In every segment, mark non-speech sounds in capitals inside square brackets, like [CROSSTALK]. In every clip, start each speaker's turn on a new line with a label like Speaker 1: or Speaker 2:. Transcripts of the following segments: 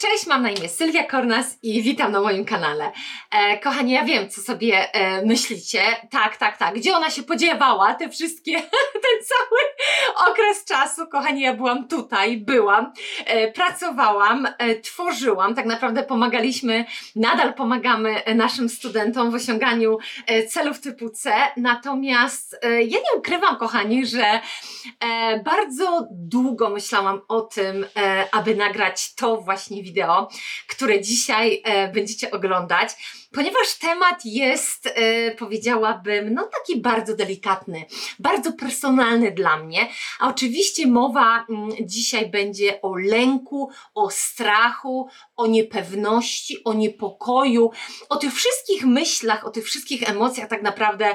Speaker 1: Cześć, mam na imię Sylwia Kornas i witam na moim kanale. E, kochani, ja wiem, co sobie e, myślicie. Tak, tak, tak. Gdzie ona się podziewała? Te wszystkie, [LAUGHS] ten cały okres czasu. Kochani, ja byłam tutaj, byłam, e, pracowałam, e, tworzyłam. Tak naprawdę pomagaliśmy, nadal pomagamy e, naszym studentom w osiąganiu e, celów typu C. Natomiast e, ja nie ukrywam, kochani, że e, bardzo długo myślałam o tym, e, aby nagrać to właśnie wideo, które dzisiaj e, będziecie oglądać, ponieważ temat jest, e, powiedziałabym, no taki bardzo delikatny, bardzo personalny dla mnie. A oczywiście mowa mm, dzisiaj będzie o lęku, o strachu, o niepewności, o niepokoju, o tych wszystkich myślach, o tych wszystkich emocjach, tak naprawdę,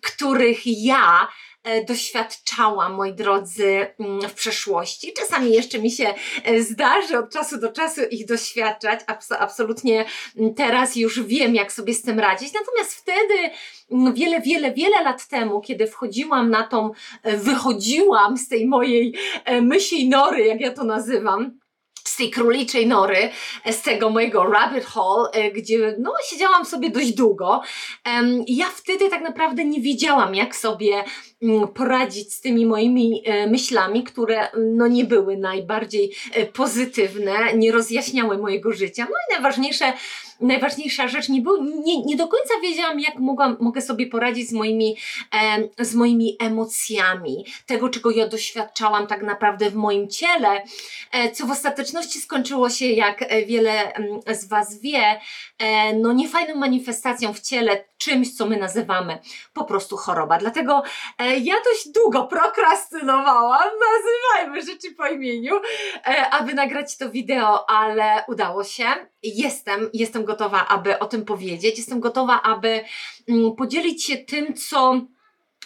Speaker 1: których ja doświadczałam, moi drodzy, mm, w przeszłości. Czasami jeszcze mi się e, zdarzy od czasu do czasu ich doświadczać. Abs- absolutnie mm, teraz już wiem, jak sobie z tym radzić. Natomiast wtedy, mm, wiele, wiele, wiele lat temu, kiedy wchodziłam na tą, e, wychodziłam z tej mojej e, mysiej nory, jak ja to nazywam, z tej króliczej nory, e, z tego mojego rabbit hole, e, gdzie no, siedziałam sobie dość długo. Ja wtedy tak naprawdę nie wiedziałam, jak sobie mm, poradzić z tymi moimi e, myślami, które no, nie były najbardziej pozytywne, nie rozjaśniały mojego życia. No i najważniejsze, najważniejsza rzecz, nie, było, nie, nie do końca wiedziałam, jak mogłam, mogę sobie poradzić z moimi, em, z moimi emocjami, tego, czego ja doświadczałam tak naprawdę w moim ciele, e, co w ostateczności skończyło się, jak e, wiele z Was wie, e, no niefajną manifestacją w ciele, czymś, co my nazywamy po prostu choroba. Dlatego e, ja dość długo prokrastynowałam, nazywajmy rzeczy po imieniu, e, aby nagrać to wideo, ale udało się. Jestem, jestem gotowa, aby o tym powiedzieć. Jestem gotowa, aby mm, podzielić się tym, co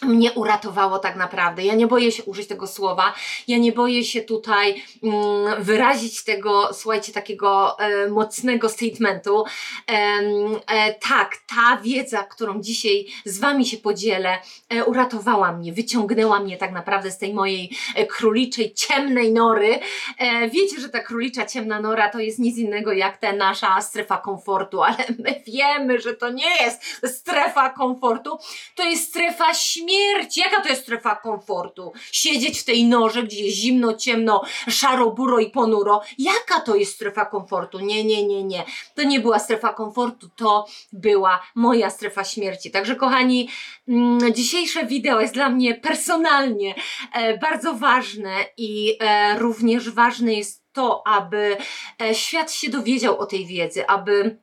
Speaker 1: mnie uratowało tak naprawdę. Ja nie boję się użyć tego słowa, ja nie boję się tutaj mm, wyrazić tego, słuchajcie, takiego e, mocnego statementu. Em, e, tak, ta wiedza, którą dzisiaj z Wami się podzielę, e, uratowała mnie, wyciągnęła mnie tak naprawdę z tej mojej e, króliczej, ciemnej nory. E, wiecie, że ta królicza ciemna nora to jest nic innego jak ta nasza strefa komfortu, ale [LAUGHS] my wiemy, że to nie jest strefa komfortu, to jest strefa śmierci. Jaka to jest strefa komfortu? Siedzieć w tej norze, gdzie jest zimno, ciemno, szaro, buro i ponuro. Jaka to jest strefa komfortu? Nie, nie, nie, nie. To nie była strefa komfortu, to była moja strefa śmierci. Także kochani, mm, dzisiejsze wideo jest dla mnie personalnie e, bardzo ważne i e, również ważne jest to, aby e, świat się dowiedział o tej wiedzy, aby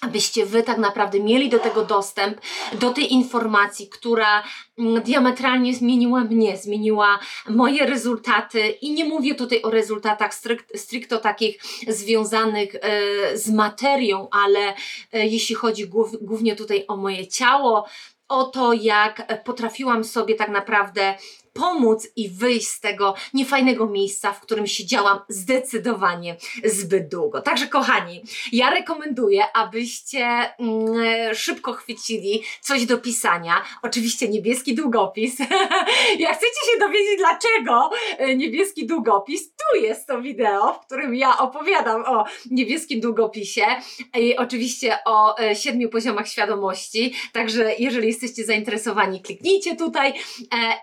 Speaker 1: abyście wy tak naprawdę mieli do tego dostęp, do tej informacji, która mm, diametralnie zmieniła mnie, zmieniła moje rezultaty. I nie mówię tutaj o rezultatach stricto takich związanych e, z materią, ale e, jeśli chodzi głów, głównie tutaj o moje ciało, o to, jak potrafiłam sobie tak naprawdę pomóc i wyjść z tego niefajnego miejsca, w którym siedziałam zdecydowanie zbyt długo. Także kochani, ja rekomenduję, abyście mm, szybko chwycili coś do pisania. Oczywiście niebieski długopis. [LAUGHS] Jak chcecie się dowiedzieć, dlaczego e, niebieski długopis, tu jest to wideo, w którym ja opowiadam o niebieskim długopisie i oczywiście o e, siedmiu poziomach świadomości. Także jeżeli jesteście zainteresowani, kliknijcie tutaj e,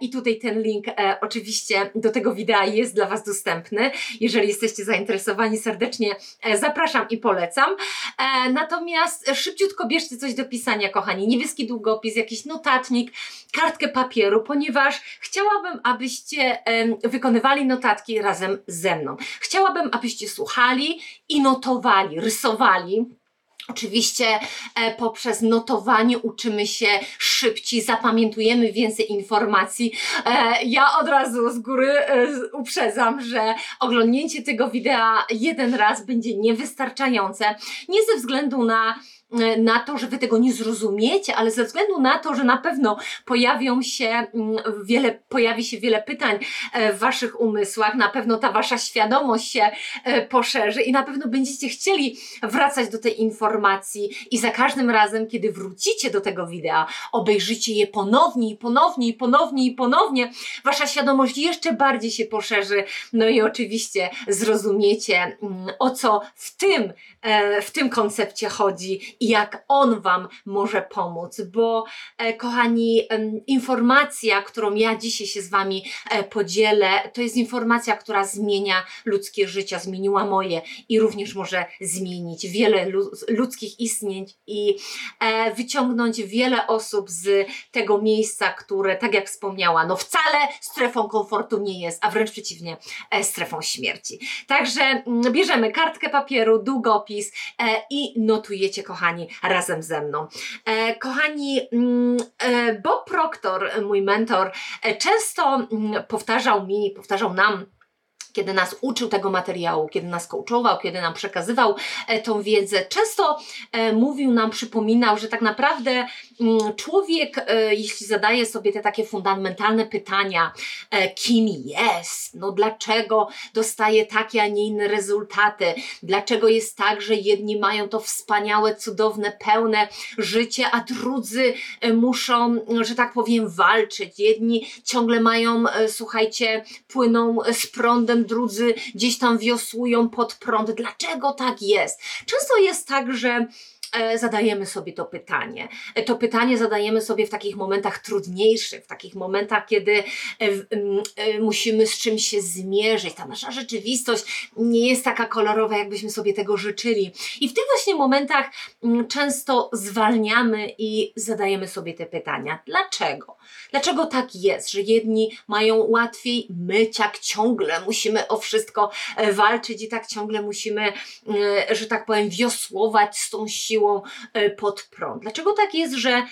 Speaker 1: i tutaj ten link e, oczywiście do tego wideo jest dla Was dostępny. Jeżeli jesteście zainteresowani, serdecznie e, zapraszam i polecam. E, natomiast szybciutko bierzcie coś do pisania, kochani. Niebieski długopis, jakiś notatnik, kartkę papieru, ponieważ chciałabym, abyście wykonywali notatki razem ze mną. Chciałabym, abyście słuchali i notowali, rysowali. Oczywiście e, poprzez notowanie uczymy się szybciej, zapamiętujemy więcej informacji. E, ja od razu z góry e, uprzedzam, że oglądnięcie tego wideo jeden raz będzie niewystarczające. Nie ze względu na na to, że wy tego nie zrozumiecie, ale ze względu na to, że na pewno pojawią się mm, wiele, pojawi się wiele pytań e, w waszych umysłach, na pewno ta wasza świadomość się e, poszerzy i na pewno będziecie chcieli wracać do tej informacji i za każdym razem, kiedy wrócicie do tego wideo, obejrzycie je ponownie i ponownie i ponownie i ponownie, wasza świadomość jeszcze bardziej się poszerzy, no i oczywiście zrozumiecie mm, o co w tym, e, w tym koncepcie chodzi i jak on wam może pomóc, bo e, kochani, informacja, którą ja dzisiaj się z wami e, podzielę, to jest informacja, która zmienia ludzkie życia, zmieniła moje i również może zmienić wiele lu- ludzkich istnień i e, wyciągnąć wiele osób z tego miejsca, które, tak jak wspomniała, no wcale strefą komfortu nie jest, a wręcz przeciwnie, strefą śmierci. Także mm, bierzemy kartkę papieru, długopis i notujecie, kochani, razem ze mną. E, kochani, mm, e, Bob Proctor, mój mentor, e, często mm, powtarzał mi, powtarzał nam, kiedy nas uczył tego materiału, kiedy nas coachował, kiedy nam przekazywał e, tą wiedzę, często e, mówił nam, przypominał, że tak naprawdę mm, człowiek, e, jeśli zadaje sobie te takie fundamentalne pytania, kim jest, no dlaczego dostaje takie, a nie inne rezultaty, dlaczego jest tak, że jedni mają to wspaniałe, cudowne, pełne życie, a drudzy muszą, że tak powiem, walczyć. Jedni ciągle mają, słuchajcie, płyną z prądem, drudzy gdzieś tam wiosłują pod prąd. Dlaczego tak jest? Często jest tak, że zadajemy sobie to pytanie. E, To pytanie zadajemy sobie w takich momentach trudniejszych, w takich momentach, kiedy e, e, musimy z czymś się zmierzyć. Ta nasza rzeczywistość nie jest taka kolorowa, jakbyśmy sobie tego życzyli. I w tych właśnie momentach często zwalniamy i zadajemy sobie te pytania. Dlaczego? Dlaczego tak jest, że jedni mają łatwiej, my tak ciągle musimy o wszystko e, walczyć i tak ciągle musimy, e, że tak powiem, wiosłować z tą siłą e, pod prąd? Dlaczego tak jest, że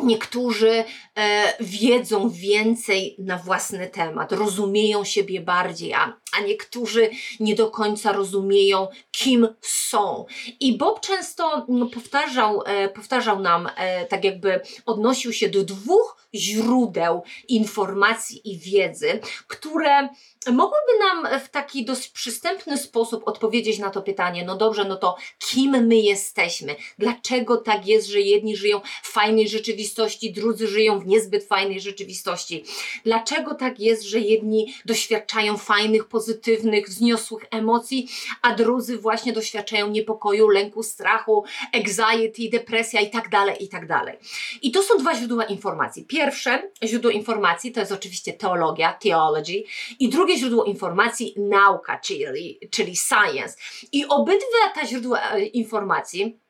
Speaker 1: Niektórzy e, wiedzą więcej na własny temat, rozumieją siebie bardziej, a, a niektórzy nie do końca rozumieją, kim są. I Bob często mm, powtarzał, e, powtarzał nam, e, tak jakby odnosił się do dwóch źródeł informacji i wiedzy, które mogłyby nam w taki dość przystępny sposób odpowiedzieć na to pytanie, no dobrze, no to kim my jesteśmy? Dlaczego tak jest, że jedni żyją w fajnej rzeczywistości, drudzy żyją w niezbyt fajnej rzeczywistości? Dlaczego tak jest, że jedni doświadczają fajnych, pozytywnych, wzniosłych emocji, a drudzy właśnie doświadczają niepokoju, lęku, strachu, anxiety, depresja i tak dalej, i tak dalej. I to są dwa źródła informacji. Pierwsze źródło informacji to jest oczywiście teologia, theology, i drugie źródło informacji nauka, czyli, czyli science. I obydwa te źródła e, informacji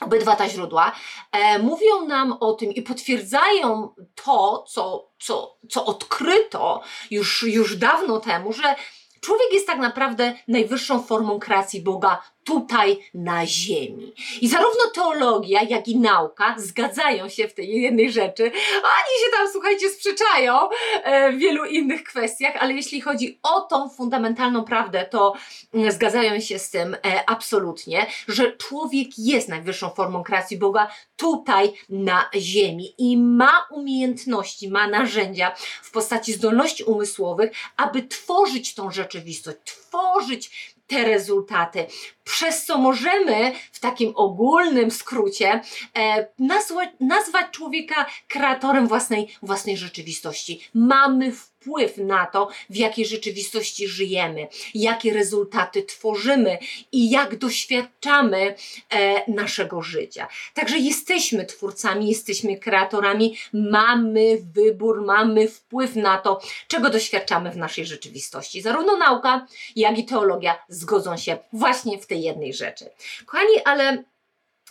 Speaker 1: Obydwa te źródła e, mówią nam o tym i potwierdzają to, co, co, co odkryto już, już dawno temu, że człowiek jest tak naprawdę najwyższą formą kreacji Boga tutaj na ziemi. I zarówno teologia, jak i nauka zgadzają się w tej jednej rzeczy. Oni się tam, słuchajcie, sprzeczają e, w wielu innych kwestiach, ale jeśli chodzi o tą fundamentalną prawdę, to mm, zgadzają się z tym e, absolutnie, że człowiek jest najwyższą formą kreacji Boga tutaj na ziemi i ma umiejętności, ma narzędzia w postaci zdolności umysłowych, aby tworzyć tą rzeczywistość, tworzyć te rezultaty, przez co możemy w takim ogólnym skrócie e, nazwać, nazwać człowieka kreatorem własnej, własnej rzeczywistości. Mamy wpływ na to, w jakiej rzeczywistości żyjemy, jakie rezultaty tworzymy i jak doświadczamy e, naszego życia. Także jesteśmy twórcami, jesteśmy kreatorami, mamy wybór, mamy wpływ na to, czego doświadczamy w naszej rzeczywistości. Zarówno nauka, jak i teologia zgodzą się właśnie w tej jednej rzeczy. Kochani, ale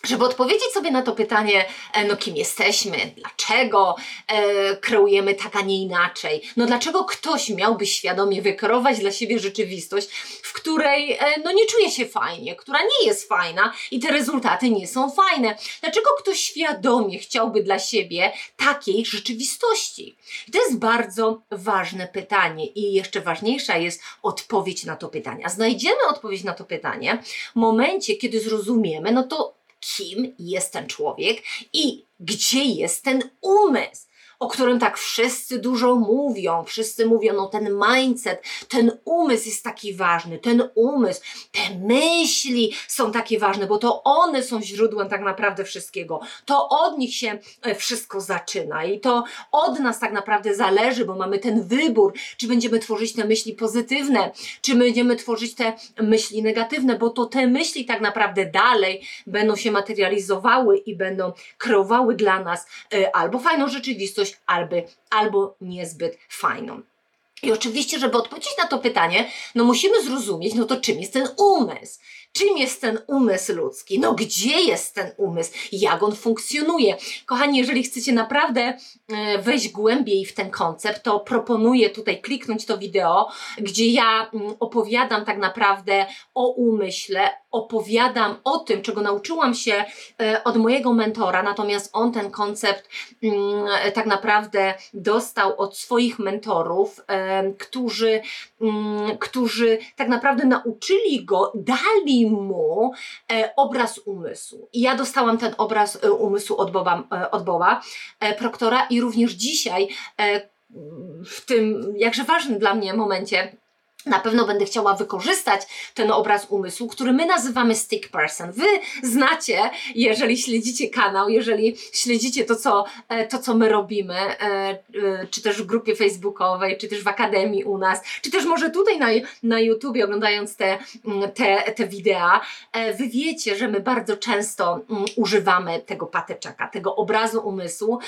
Speaker 1: żeby odpowiedzieć sobie na to pytanie, e, no kim jesteśmy, dlaczego e, kreujemy tak, a nie inaczej, no dlaczego ktoś miałby świadomie wykreować dla siebie rzeczywistość, w której e, no nie czuje się fajnie, która nie jest fajna i te rezultaty nie są fajne. Dlaczego ktoś świadomie chciałby dla siebie takiej rzeczywistości? To jest bardzo ważne pytanie i jeszcze ważniejsza jest odpowiedź na to pytanie. A znajdziemy odpowiedź na to pytanie w momencie, kiedy zrozumiemy, no to kim jest ten człowiek i gdzie jest ten umysł o którym tak wszyscy dużo mówią. Wszyscy mówią, no ten mindset, ten umysł jest taki ważny, ten umysł, te myśli są takie ważne, bo to one są źródłem tak naprawdę wszystkiego. To od nich się e, wszystko zaczyna i to od nas tak naprawdę zależy, bo mamy ten wybór, czy będziemy tworzyć te myśli pozytywne, czy będziemy tworzyć te myśli negatywne, bo to te myśli tak naprawdę dalej będą się materializowały i będą kreowały dla nas e, albo fajną rzeczywistość, albo, albo niezbyt fajną. I oczywiście, żeby odpowiedzieć na to pytanie, no musimy zrozumieć, no to czym jest ten umysł? Czym jest ten umysł ludzki? No gdzie jest ten umysł? Jak on funkcjonuje? Kochani, jeżeli chcecie naprawdę e, wejść głębiej w ten koncept, to proponuję tutaj kliknąć to wideo, gdzie ja mm, opowiadam tak naprawdę o umyśle, opowiadam o tym, czego nauczyłam się e, od mojego mentora, natomiast on ten koncept mm, tak naprawdę dostał od swoich mentorów, e, którzy, mm, którzy tak naprawdę nauczyli go, dali mu e, obraz umysłu. I ja dostałam ten obraz umysłu od Boba, od Boba Proktora i również dzisiaj w tym jakże ważnym dla mnie momencie na pewno będę chciała wykorzystać ten obraz umysłu, który my nazywamy stick person. Wy znacie, jeżeli śledzicie kanał, jeżeli śledzicie to, co, e, to, co my robimy, e, e, czy też w grupie facebookowej, czy też w akademii u nas, czy też może tutaj na, na YouTubie oglądając te, mm, te, te wideo, wy wiecie, że my bardzo często mm, używamy tego patyczaka, tego obrazu umysłu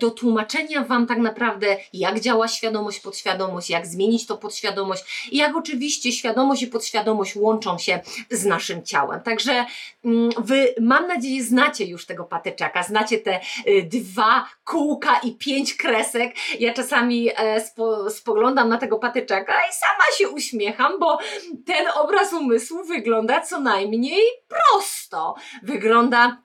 Speaker 1: do tłumaczenia Wam tak naprawdę, jak działa świadomość, podświadomość, jak zmienić to podświadomość i jak oczywiście świadomość i podświadomość łączą się z naszym ciałem. Także mm, Wy, mam nadzieję, znacie już tego patyczaka, znacie te y, dwa kółka i pięć kresek. Ja czasami e, spo, spoglądam na tego patyczaka i sama się uśmiecham, bo ten obraz umysłu wygląda co najmniej prosto. Wygląda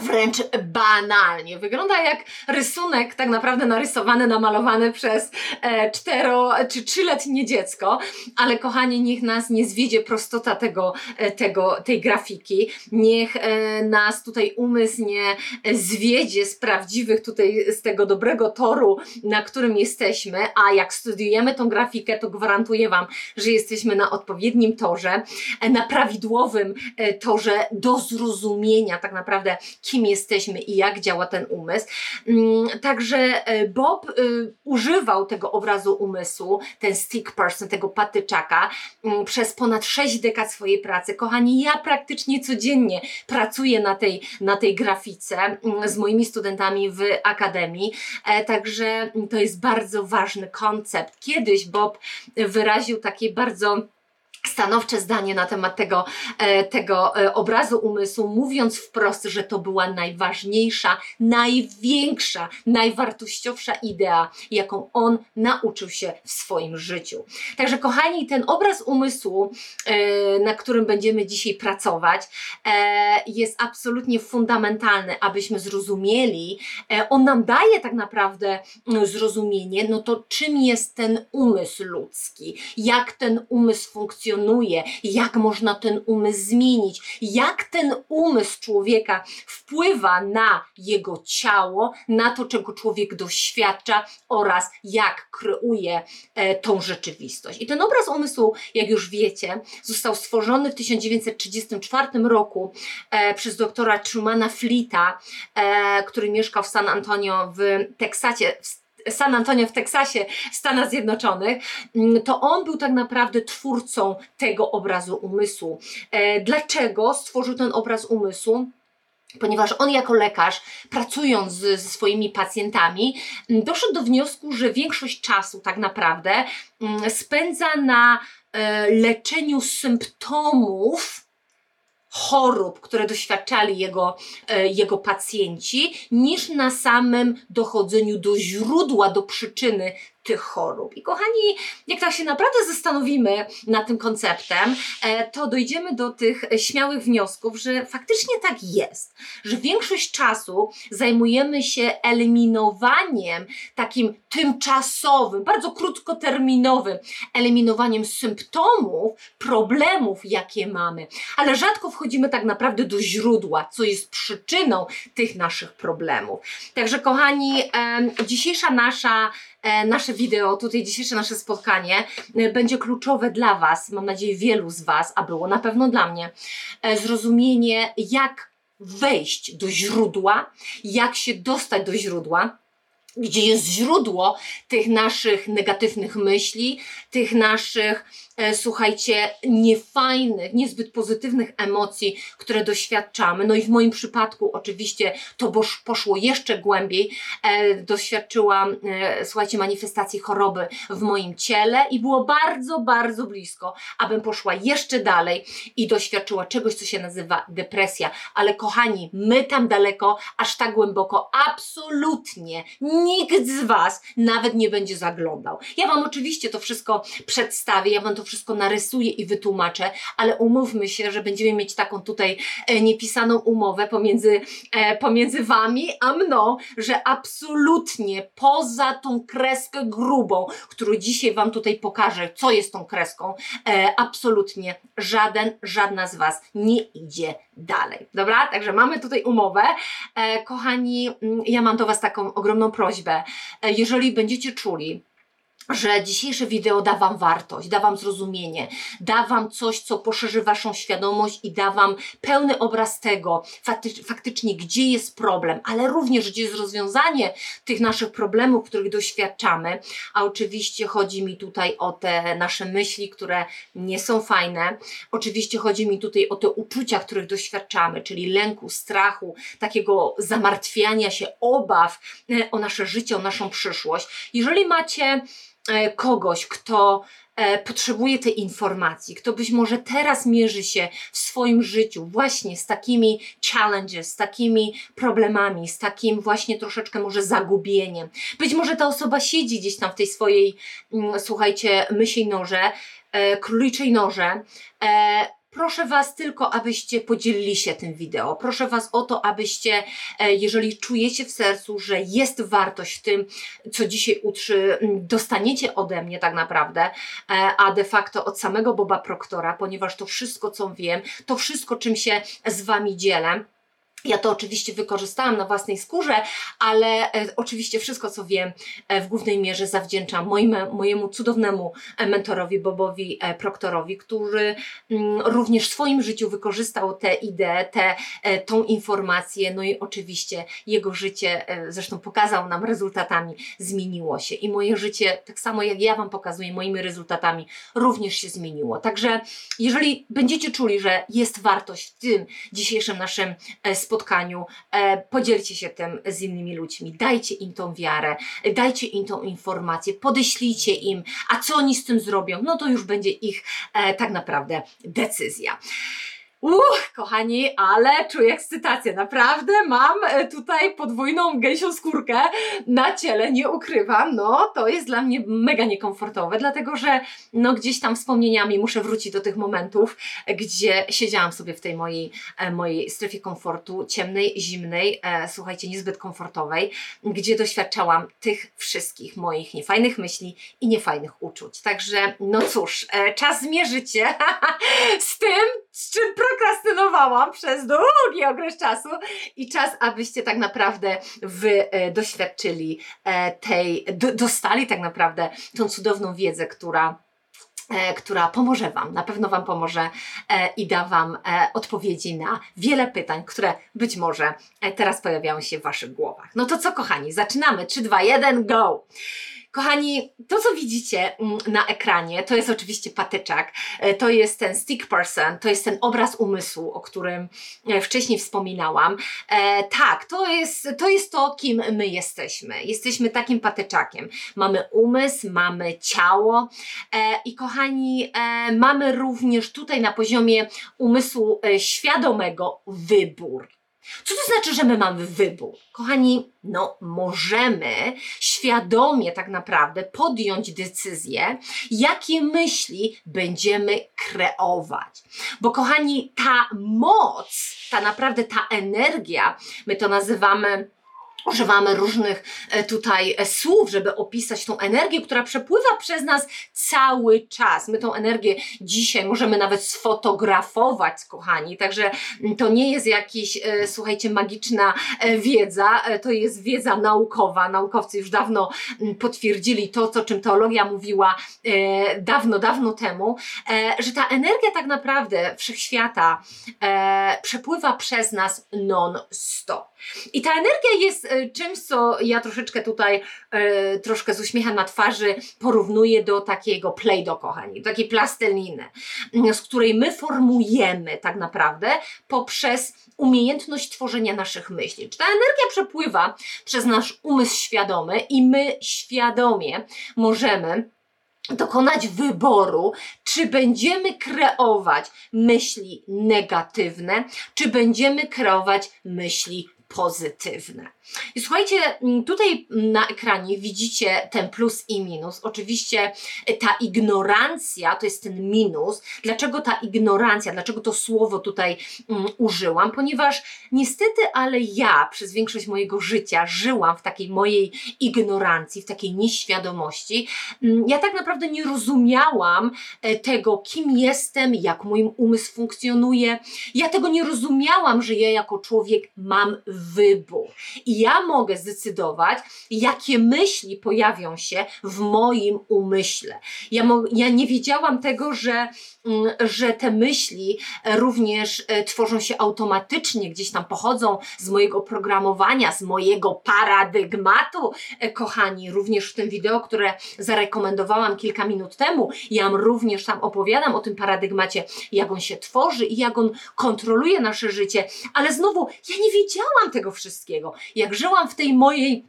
Speaker 1: wręcz banalnie. Wygląda jak rysunek tak naprawdę narysowany, namalowany przez e, cztero czy trzyletnie dziecko, ale kochani, niech nas nie zwiedzie prostota tego, e, tego, tej grafiki, niech e, nas tutaj umysł nie zwiedzie z prawdziwych tutaj, z tego dobrego toru, na którym jesteśmy, a jak studiujemy tą grafikę, to gwarantuję Wam, że jesteśmy na odpowiednim torze, na prawidłowym torze do zrozumienia tak naprawdę kim jesteśmy i jak działa ten umysł. Mm, także e, Bob e, używał tego obrazu umysłu, ten stick person, tego patyczaka, mm, przez ponad 6 dekad swojej pracy. Kochani, ja praktycznie codziennie pracuję na tej, na tej grafice mm, z moimi studentami w akademii, e, także to jest bardzo ważny koncept. Kiedyś Bob wyraził takie bardzo stanowcze zdanie na temat tego, e, tego e, obrazu umysłu, mówiąc wprost, że to była najważniejsza, największa, najwartościowsza idea, jaką on nauczył się w swoim życiu. Także, kochani, ten obraz umysłu, e, na którym będziemy dzisiaj pracować, jest absolutnie fundamentalny, abyśmy zrozumieli. On nam daje tak naprawdę zrozumienie, no to czym jest ten umysł ludzki, jak ten umysł funkcjonuje funkcjonuje, jak można ten umysł zmienić, jak ten umysł człowieka wpływa na jego ciało, na to, czego człowiek doświadcza oraz jak kreuje e, tą rzeczywistość. I ten obraz umysłu, jak już wiecie, został stworzony w 1934 roku e, przez doktora Trumana Fleeta, e, który mieszkał w San Antonio w Teksasie, San Antonio w Teksasie, Stanach Zjednoczonych, mm, to on był tak naprawdę twórcą tego obrazu umysłu. E, dlaczego stworzył ten obraz umysłu? ponieważ on jako lekarz, pracując ze swoimi pacjentami, mm, doszedł do wniosku, że większość czasu tak naprawdę mm, spędza na e, leczeniu symptomów chorób, które doświadczali jego, e, jego pacjenci, niż na samym dochodzeniu do źródła, do przyczyny tych chorób. I kochani, jak tak się naprawdę zastanowimy nad tym konceptem, e, to dojdziemy do tych śmiałych wniosków, że faktycznie tak jest, że większość czasu zajmujemy się eliminowaniem takim tymczasowym, bardzo krótkoterminowym eliminowaniem symptomów, problemów, jakie mamy, ale rzadko wchodzimy tak naprawdę do źródła, co jest przyczyną tych naszych problemów. Także, kochani, dzisiejsza nasza nasze wideo, tutaj dzisiejsze nasze spotkanie e, będzie kluczowe dla Was, mam nadzieję wielu z Was, a było na pewno dla mnie, e, zrozumienie jak wejść do źródła, jak się dostać do źródła, gdzie jest źródło tych naszych negatywnych myśli, tych naszych E, słuchajcie, niefajnych, niezbyt pozytywnych emocji, które doświadczamy. No i w moim przypadku oczywiście to poszło jeszcze głębiej. E, doświadczyłam, e, słuchajcie, manifestacji choroby w moim ciele i było bardzo, bardzo blisko, abym poszła jeszcze dalej i doświadczyła czegoś, co się nazywa depresja. Ale kochani, my tam daleko, aż tak głęboko, absolutnie nikt z Was nawet nie będzie zaglądał. Ja Wam oczywiście to wszystko przedstawię, ja Wam to wszystko narysuję i wytłumaczę, ale umówmy się, że będziemy mieć taką tutaj e, niepisaną umowę pomiędzy, e, pomiędzy Wami a mną, że absolutnie poza tą kreskę grubą, którą dzisiaj Wam tutaj pokażę, co jest tą kreską, e, absolutnie żaden, żadna z Was nie idzie dalej. Dobra? Także mamy tutaj umowę. Kochani, mm, ja mam do Was taką ogromną prośbę. Jeżeli będziecie czuli, że dzisiejsze wideo da Wam wartość, da Wam zrozumienie, da Wam coś, co poszerzy Waszą świadomość i da Wam pełny obraz tego, faktycznie, gdzie jest problem, ale również gdzie jest rozwiązanie tych naszych problemów, których doświadczamy. A oczywiście chodzi mi tutaj o te nasze myśli, które nie są fajne. Oczywiście chodzi mi tutaj o te uczucia, których doświadczamy, czyli lęku, strachu, takiego zamartwiania się, obaw e, o nasze życie, o naszą przyszłość. Jeżeli macie kogoś, kto e, potrzebuje tej informacji, kto być może teraz mierzy się w swoim życiu właśnie z takimi challenges, z takimi problemami, z takim właśnie troszeczkę może zagubieniem. Być może ta osoba siedzi gdzieś tam w tej swojej, mm, słuchajcie, myśli noże, e, króliczej noże, Proszę Was tylko, abyście podzielili się tym wideo. Proszę Was o to, abyście, e, jeżeli czujecie w sercu, że jest wartość w tym, co dzisiaj utrzy, dostaniecie ode mnie tak naprawdę, e, a de facto od samego Boba Proktora, ponieważ to wszystko, co wiem, to wszystko, czym się z Wami dzielę, ja to oczywiście wykorzystałam na własnej skórze, ale e, oczywiście wszystko, co wiem, e, w głównej mierze zawdzięczam moim, mojemu cudownemu e, mentorowi, Bobowi Proktorowi, który mm, również w swoim życiu wykorzystał tę ideę, tę, tą informację, no i oczywiście jego życie, zresztą pokazał nam rezultatami, zmieniło się. I moje życie, tak samo jak ja Wam pokazuję, moimi rezultatami również się zmieniło. Także jeżeli będziecie czuli, że jest wartość w tym dzisiejszym naszym spotkaniu, spotkaniu, e, podzielcie się tym z innymi ludźmi, dajcie im tą wiarę, dajcie im tą informację, podeślijcie im, a co oni z tym zrobią, no to już będzie ich e, tak naprawdę decyzja. Uch, kochani, ale czuję ekscytację. Naprawdę mam e, tutaj podwójną gęsią skórkę na ciele, nie ukrywam. No, to jest dla mnie mega niekomfortowe, dlatego że no gdzieś tam wspomnieniami muszę wrócić do tych momentów, gdzie siedziałam sobie w tej mojej, e, mojej strefie komfortu, ciemnej, zimnej, e, słuchajcie, niezbyt komfortowej, gdzie doświadczałam tych wszystkich moich niefajnych myśli i niefajnych uczuć. Także, no cóż, e, czas się [LAUGHS] z tym, z czym prokrastynowałam przez długi okres czasu i czas, abyście tak naprawdę wy e, doświadczyli e, tej, do, dostali tak naprawdę tą cudowną wiedzę, która e, która pomoże Wam, na pewno Wam pomoże e, i da Wam e, odpowiedzi na wiele pytań, które być może teraz pojawiają się w Waszych głowach. No to co, kochani, zaczynamy. 3, 2, 1, go! Kochani, to co widzicie mm, na ekranie, to jest oczywiście patyczak, e, to jest ten stick person, to jest ten obraz umysłu, o którym e, wcześniej wspominałam. E, tak, to jest, to jest to, kim my jesteśmy. Jesteśmy takim patyczakiem. Mamy umysł, mamy ciało e, i kochani, e, mamy również tutaj na poziomie umysłu e, świadomego wybór. Co to znaczy, że my mamy wybór? Kochani, no możemy świadomie tak naprawdę podjąć decyzję, jakie myśli będziemy kreować. Bo kochani, ta moc, ta naprawdę ta energia, my to nazywamy używamy różnych e, tutaj e, słów, żeby opisać tą energię, która przepływa przez nas cały czas. My tą energię dzisiaj możemy nawet sfotografować, kochani, także mm, to nie jest jakiś, e, słuchajcie, magiczna wiedza, to jest wiedza naukowa. Naukowcy już dawno mm, potwierdzili to, co czym teologia mówiła dawno, dawno temu, że ta energia tak naprawdę wszechświata przepływa przez nas non-stop. I ta energia jest E, czymś, co ja troszeczkę tutaj, e, troszkę z uśmiechem na twarzy porównuję do takiego play do kochani, do takiej plasteliny, mm, z której my formujemy tak naprawdę poprzez umiejętność tworzenia naszych myśli. Czy ta energia przepływa przez nasz umysł świadomy i my świadomie możemy dokonać wyboru, czy będziemy kreować myśli negatywne, czy będziemy kreować myśli pozytywne. I słuchajcie, mm, tutaj na ekranie widzicie ten plus i minus. Oczywiście e, ta ignorancja to jest ten minus. Dlaczego ta ignorancja, dlaczego to słowo tutaj um, użyłam? Ponieważ niestety, ale ja przez większość mojego życia żyłam w takiej mojej ignorancji, w takiej nieświadomości. Ja tak naprawdę nie rozumiałam e, tego, kim jestem, jak mój umysł funkcjonuje. Ja tego nie rozumiałam, że ja jako człowiek mam wybór. I ja mogę zdecydować, jakie myśli pojawią się w moim umyśle. Ja, ja nie wiedziałam tego, że, mm, że te myśli również e, tworzą się automatycznie, gdzieś tam pochodzą z mojego programowania, z mojego paradygmatu, e, kochani. Również w tym wideo, które zarekomendowałam kilka minut temu, ja również tam opowiadam o tym paradygmacie, jak on się tworzy i jak on kontroluje nasze życie, ale znowu ja nie wiedziałam tego wszystkiego. Ja jak żyłam w tej mojej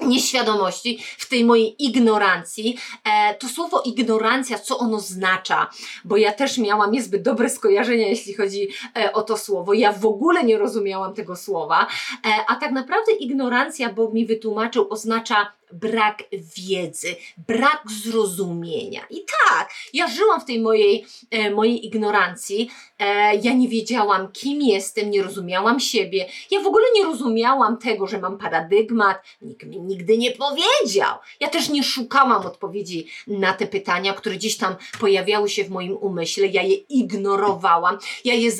Speaker 1: nieświadomości, w tej mojej ignorancji. E, to słowo ignorancja, co ono oznacza? Bo ja też miałam niezbyt dobre skojarzenia, jeśli chodzi e, o to słowo. Ja w ogóle nie rozumiałam tego słowa, e, a tak naprawdę ignorancja, bo mi wytłumaczył, oznacza brak wiedzy, brak zrozumienia. I tak, ja żyłam w tej mojej, e, mojej ignorancji. E, ja nie wiedziałam, kim jestem, nie rozumiałam siebie. Ja w ogóle nie rozumiałam tego, że mam paradygmat. Nikt mi nigdy nie powiedział. Ja też nie szukałam odpowiedzi na te pytania, które gdzieś tam pojawiały się w moim umyśle. Ja je ignorowałam. Ja je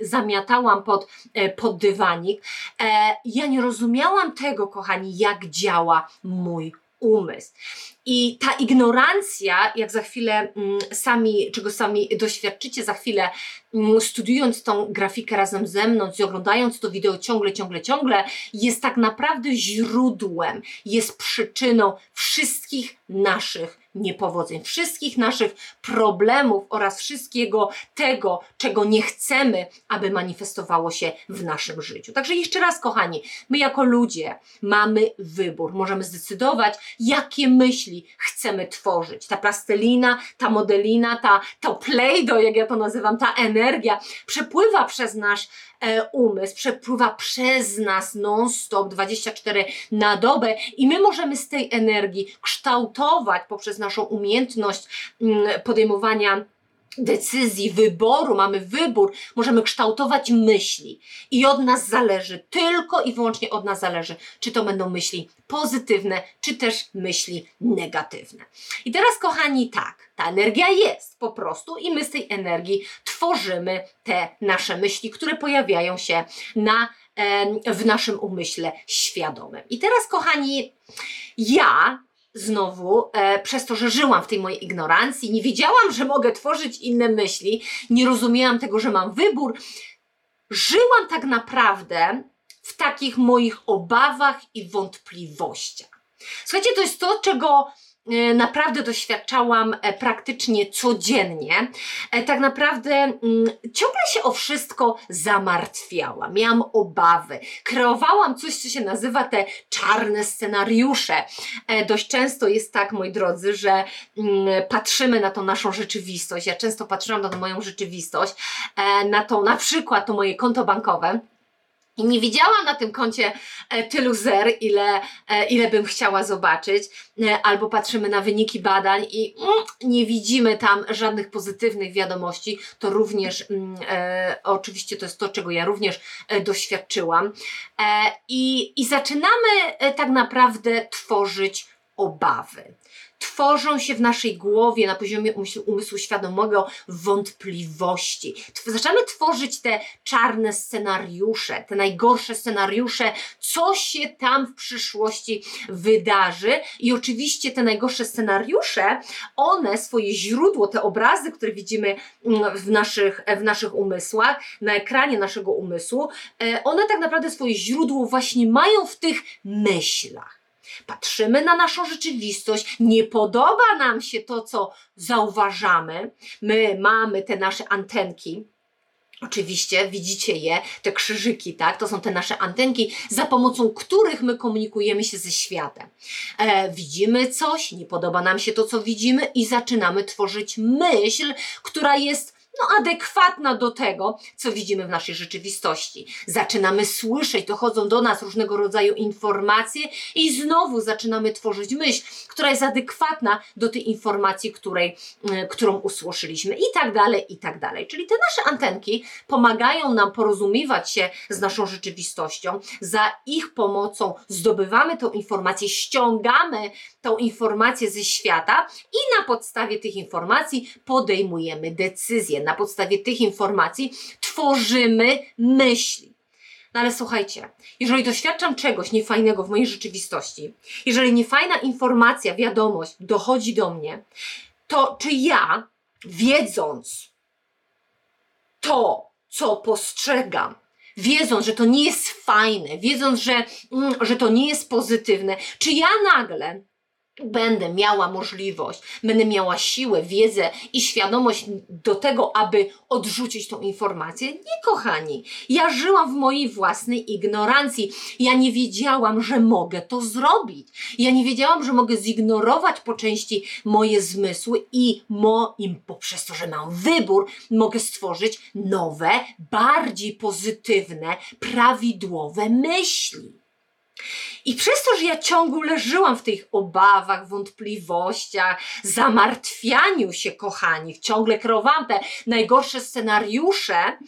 Speaker 1: zamiatałam pod, e, pod dywanik. E, ja nie rozumiałam tego, kochani, jak działa mój mój umysł. I ta ignorancja, jak za chwilę mm, sami, czego sami doświadczycie, za chwilę mm, studiując tą grafikę razem ze mną i oglądając to wideo ciągle, ciągle, ciągle, jest tak naprawdę źródłem, jest przyczyną wszystkich naszych niepowodzeń, wszystkich naszych problemów oraz wszystkiego tego, czego nie chcemy, aby manifestowało się w naszym życiu. Także jeszcze raz, kochani, my jako ludzie mamy wybór, możemy zdecydować, jakie myśli chcemy tworzyć. Ta plastelina, ta modelina, ta, to play-doh, jak ja to nazywam, ta energia przepływa przez nasz e, umysł, przepływa przez nas non-stop 24 na dobę i my możemy z tej energii kształtować poprzez naszą umiejętność mm, podejmowania decyzji, wyboru, mamy wybór, możemy kształtować myśli i od nas zależy, tylko i wyłącznie od nas zależy, czy to będą myśli pozytywne, czy też myśli negatywne. I teraz, kochani, tak, ta energia jest po prostu i my z tej energii tworzymy te nasze myśli, które pojawiają się na, w naszym umyśle świadomym. I teraz, kochani, ja znowu, e, przez to, że żyłam w tej mojej ignorancji, nie wiedziałam, że mogę tworzyć inne myśli, nie rozumiałam tego, że mam wybór, żyłam tak naprawdę w takich moich obawach i wątpliwościach. Słuchajcie, to jest to, czego naprawdę doświadczałam e, praktycznie codziennie. E, tak naprawdę mm, ciągle się o wszystko zamartwiałam, miałam obawy, kreowałam coś, co się nazywa te czarne scenariusze. Dość często jest tak, moi drodzy, że mm, patrzymy na tą naszą rzeczywistość. Ja często patrzyłam na tą moją rzeczywistość, na to na przykład to moje konto bankowe I nie widziałam na tym koncie e, tylu zer, ile, e, ile bym chciała zobaczyć. E, albo patrzymy na wyniki badań i mm, nie widzimy tam żadnych pozytywnych wiadomości. To również, mm, oczywiście, to jest to, czego ja również doświadczyłam. I, I zaczynamy tak naprawdę tworzyć obawy tworzą się w naszej głowie na poziomie umysłu, świadomego wątpliwości. Zaczynamy tworzyć te czarne scenariusze, te najgorsze scenariusze, co się tam w przyszłości wydarzy. I oczywiście te najgorsze scenariusze, one swoje źródło, te obrazy, które widzimy mm, w naszych, w naszych umysłach, na ekranie naszego umysłu, e, one tak naprawdę swoje źródło właśnie mają w tych myślach patrzymy na naszą rzeczywistość, nie podoba nam się to, co zauważamy. My mamy te nasze antenki. Oczywiście widzicie je, te krzyżyki, tak? To są te nasze antenki, za pomocą których my komunikujemy się ze światem. E, widzimy coś, nie podoba nam się to, co widzimy, i zaczynamy tworzyć myśl, która jest no, adekwatna do tego, co widzimy w naszej rzeczywistości. Zaczynamy słyszeć, dochodzą do nas różnego rodzaju informacje i znowu zaczynamy tworzyć myśl, która jest adekwatna do tej informacji, której, y, którą usłyszeliśmy i tak dalej, i tak dalej. Czyli te nasze antenki pomagają nam porozumiewać się z naszą rzeczywistością. Za ich pomocą zdobywamy tą informację, ściągamy tą informację ze świata i na podstawie tych informacji podejmujemy decyzje na podstawie tych informacji tworzymy myśli. No ale słuchajcie, jeżeli doświadczam czegoś niefajnego w mojej rzeczywistości, jeżeli niefajna informacja, wiadomość dochodzi do mnie, to czy ja, wiedząc to, co postrzegam, wiedząc, że to nie jest fajne, wiedząc, że, mm, że to nie jest pozytywne, czy ja nagle będę miała możliwość, będę miała siłę, wiedzę i świadomość do tego, aby odrzucić tą informację? Nie, kochani. Ja żyłam w mojej własnej ignorancji. Ja nie wiedziałam, że mogę to zrobić. Ja nie wiedziałam, że mogę zignorować po części moje zmysły i moim, poprzez to, że mam wybór, mogę stworzyć nowe, bardziej pozytywne, prawidłowe myśli. I przez to, że ja ciągle żyłam w tych obawach, wątpliwościach, zamartwianiu się, kochani, ciągle kreowałam te najgorsze scenariusze,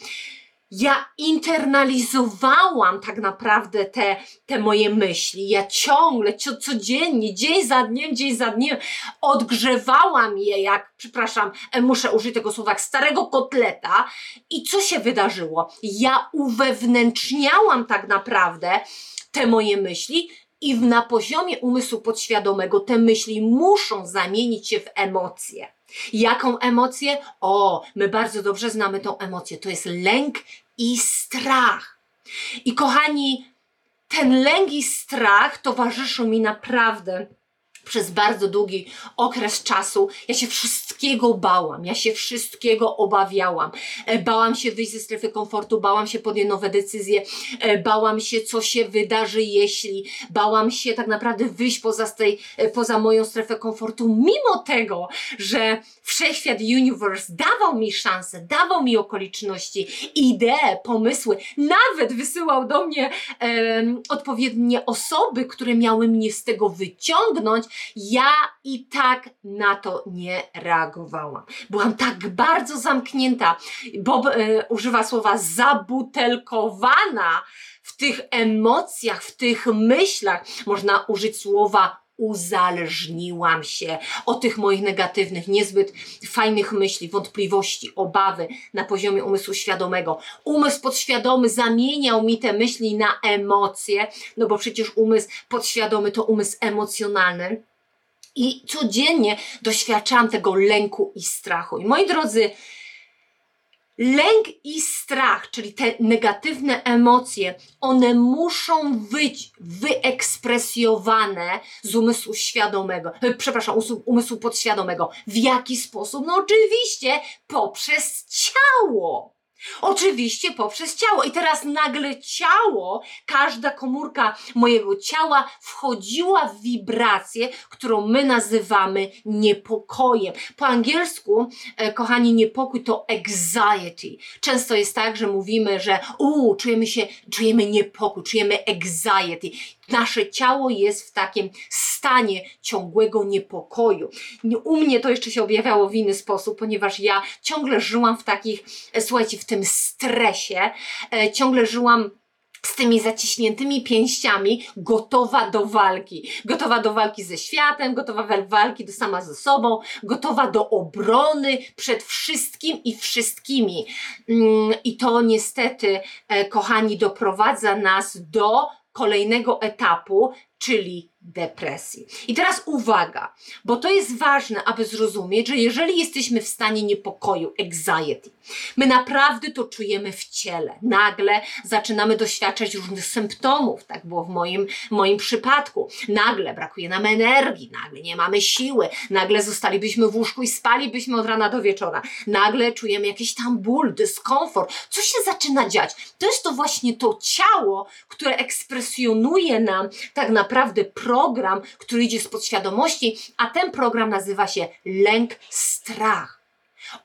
Speaker 1: ja internalizowałam tak naprawdę te, te moje myśli. Ja ciągle, co, codziennie, dzień za dniem, dzień za dniem odgrzewałam je jak, przepraszam, e, muszę użyć tego słowa, jak starego kotleta. I co się wydarzyło? Ja uwewnętrzniałam tak naprawdę te moje myśli i na poziomie umysłu podświadomego te myśli muszą zamienić się w emocje. Jaką emocję? O, my bardzo dobrze znamy tą emocję. To jest lęk i strach. I kochani, ten lęk i strach towarzyszą mi naprawdę przez bardzo długi okres czasu. Ja się wszystkiego bałam, ja się wszystkiego obawiałam. E, bałam się wyjść ze strefy komfortu, bałam się podjąć nowe decyzje, e, bałam się, co się wydarzy, jeśli. Bałam się tak naprawdę wyjść poza, tej, e, poza moją strefę komfortu, mimo tego, że wszechświat, universe dawał mi szansę, dawał mi okoliczności, idee, pomysły, nawet wysyłał do mnie odpowiednie osoby, które miały mnie z tego wyciągnąć ja i tak na to nie reagowałam. Byłam tak bardzo zamknięta. Bob y, używa słowa zabutelkowana w tych emocjach, w tych myślach. Można użyć słowa uzależniłam się od tych moich negatywnych, niezbyt fajnych myśli, wątpliwości, obawy na poziomie umysłu świadomego. Umysł podświadomy zamieniał mi te myśli na emocje, no bo przecież umysł podświadomy to umysł emocjonalny. I codziennie doświadczałam tego lęku i strachu. I moi drodzy, lęk i strach, czyli te negatywne emocje, one muszą być wyekspresjowane z umysłu świadomego, e, przepraszam, umysłu podświadomego. W jaki sposób? No oczywiście poprzez ciało. Oczywiście poprzez ciało. I teraz nagle ciało, każda komórka mojego ciała wchodziła w wibrację, którą my nazywamy niepokojem. Po angielsku, e, kochani, niepokój to anxiety. Często jest tak, że mówimy, że u, czujemy się, czujemy niepokój, czujemy anxiety. Nasze ciało jest w takim stanie ciągłego niepokoju. U mnie to jeszcze się objawiało w inny sposób, ponieważ ja ciągle żyłam w takich, e, słuchajcie, w tym stresie, e, ciągle żyłam z tymi zaciśniętymi pięściami, gotowa do walki. Gotowa do walki ze światem, gotowa do walki do sama ze sobą, gotowa do obrony przed wszystkim i wszystkimi. Mm, I to niestety, e, kochani, doprowadza nas do kolejnego etapu, czyli depresji. I teraz uwaga, bo to jest ważne, aby zrozumieć, że jeżeli jesteśmy w stanie niepokoju, anxiety, my naprawdę to czujemy w ciele. Nagle zaczynamy doświadczać różnych symptomów, tak było w moim, moim przypadku. Nagle brakuje nam energii, nagle nie mamy siły, nagle zostalibyśmy w łóżku i spalibyśmy od rana do wieczora. Nagle czujemy jakiś tam ból, dyskomfort. Co się zaczyna dziać? To jest to właśnie to ciało, które ekspresjonuje nam tak naprawdę program, który idzie z podświadomości, a ten program nazywa się lęk, strach,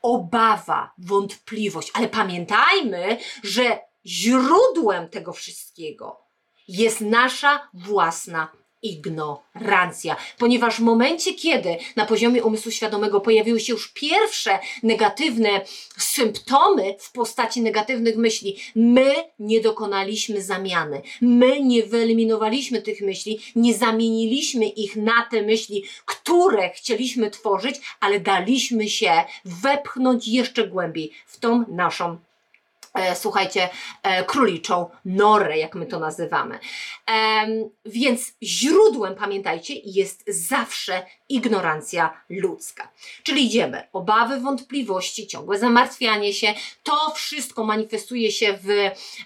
Speaker 1: obawa, wątpliwość. Ale pamiętajmy, że źródłem tego wszystkiego jest nasza własna ignorancja. Ponieważ w momencie, kiedy na poziomie umysłu świadomego pojawiły się już pierwsze negatywne symptomy w postaci negatywnych myśli, my nie dokonaliśmy zamiany. My nie wyeliminowaliśmy tych myśli, nie zamieniliśmy ich na te myśli, które chcieliśmy tworzyć, ale daliśmy się wepchnąć jeszcze głębiej w tą naszą słuchajcie, e, króliczą norę, jak my to nazywamy. E, więc źródłem, pamiętajcie, jest zawsze ignorancja ludzka. Czyli idziemy, obawy, wątpliwości, ciągłe zamartwianie się, to wszystko manifestuje się w,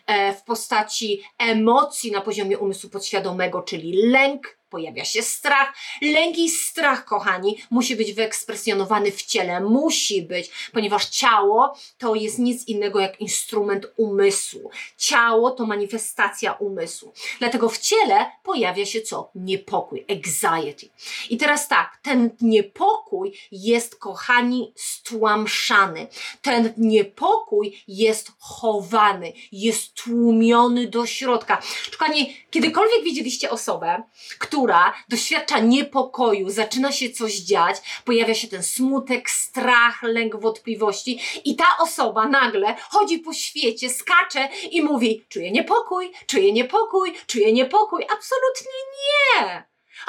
Speaker 1: e, w postaci emocji na poziomie umysłu podświadomego, czyli lęk, pojawia się strach. Lęk i strach, kochani, musi być wyekspresjonowany w ciele. Musi być, ponieważ ciało to jest nic innego jak instrument umysłu. Ciało to manifestacja umysłu. Dlatego w ciele pojawia się co? Niepokój, anxiety. I teraz tak, ten niepokój jest, kochani, stłamszany. Ten niepokój jest chowany, jest tłumiony do środka. Kochani, kiedykolwiek widzieliście osobę, która doświadcza niepokoju, zaczyna się coś dziać, pojawia się ten smutek, strach, lęk, wątpliwości i ta osoba nagle chodzi po świecie, skacze i mówi: Czuję niepokój, czuję niepokój, czuję niepokój. Absolutnie nie!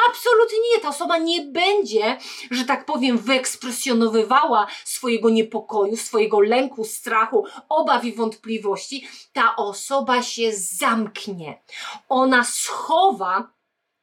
Speaker 1: Absolutnie nie. Ta osoba nie będzie, że tak powiem, wyekspresjonowywała swojego niepokoju, swojego lęku, strachu, obaw i wątpliwości. Ta osoba się zamknie. Ona schowa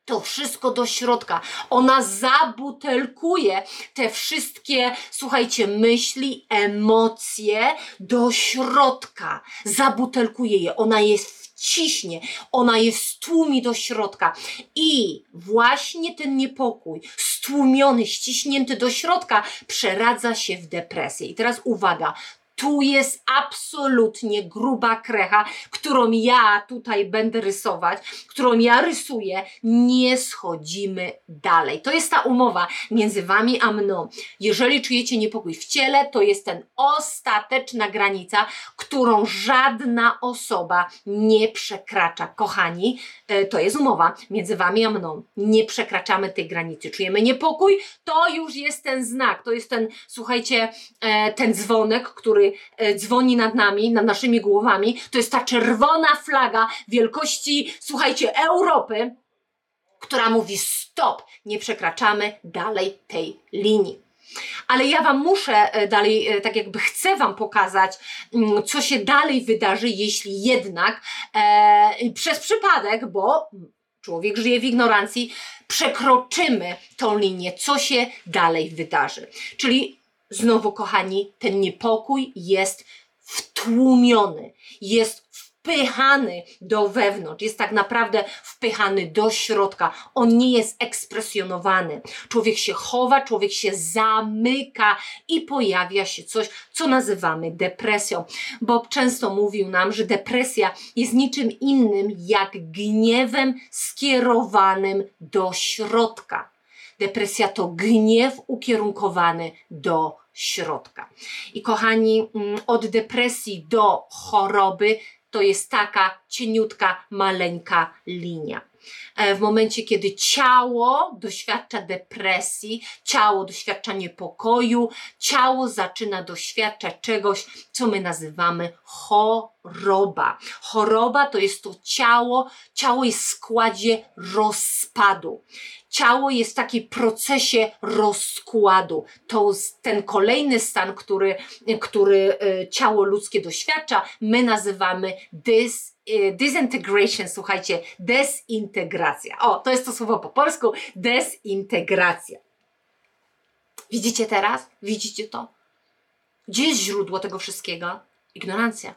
Speaker 1: to wszystko do środka. Ona zabutelkuje te wszystkie, słuchajcie, myśli, emocje do środka. Zabutelkuje je. Ona jest wciśnie, ona je stłumi do środka. I właśnie ten niepokój, stłumiony, ściśnięty do środka, przeradza się w depresję. I teraz uwaga, tu jest absolutnie gruba krecha, którą ja tutaj będę rysować, którą ja rysuję. Nie schodzimy dalej. To jest ta umowa między wami a mną. Jeżeli czujecie niepokój w ciele, to jest ten ostateczna granica, którą żadna osoba nie przekracza. Kochani, e, to jest umowa między wami a mną. Nie przekraczamy tej granicy. Czujemy niepokój, to już jest ten znak, to jest ten, słuchajcie, e, ten dzwonek, który E, dzwoni nad nami, nad naszymi głowami, to jest ta czerwona flaga wielkości, słuchajcie, Europy, która mówi stop, nie przekraczamy dalej tej linii. Ale ja Wam muszę e, dalej, e, tak jakby chcę Wam pokazać, mm, co się dalej wydarzy, jeśli jednak e, przez przypadek, bo człowiek żyje w ignorancji, przekroczymy tą linię, co się dalej wydarzy. Czyli Znowu, kochani, ten niepokój jest wtłumiony, jest wpychany do wewnątrz, jest tak naprawdę wpychany do środka. On nie jest ekspresjonowany. Człowiek się chowa, człowiek się zamyka i pojawia się coś, co nazywamy depresją. Bob często mówił nam, że depresja jest niczym innym jak gniewem skierowanym do środka. Depresja to gniew ukierunkowany do środka. I kochani, mm, od depresji do choroby to jest taka cieniutka, maleńka linia. E, w momencie, kiedy ciało doświadcza depresji, ciało doświadcza niepokoju, ciało zaczyna doświadczać czegoś, co my nazywamy choroba. Choroba to jest to ciało, ciało jest w składzie rozpadu. Ciało jest w takim procesie rozkładu. To ten kolejny stan, który, który e, ciało ludzkie doświadcza, my nazywamy dys disintegration, słuchajcie, desintegracja. O, to jest to słowo po polsku, desintegracja. Widzicie teraz? Widzicie to? Gdzie jest źródło tego wszystkiego? Ignorancja.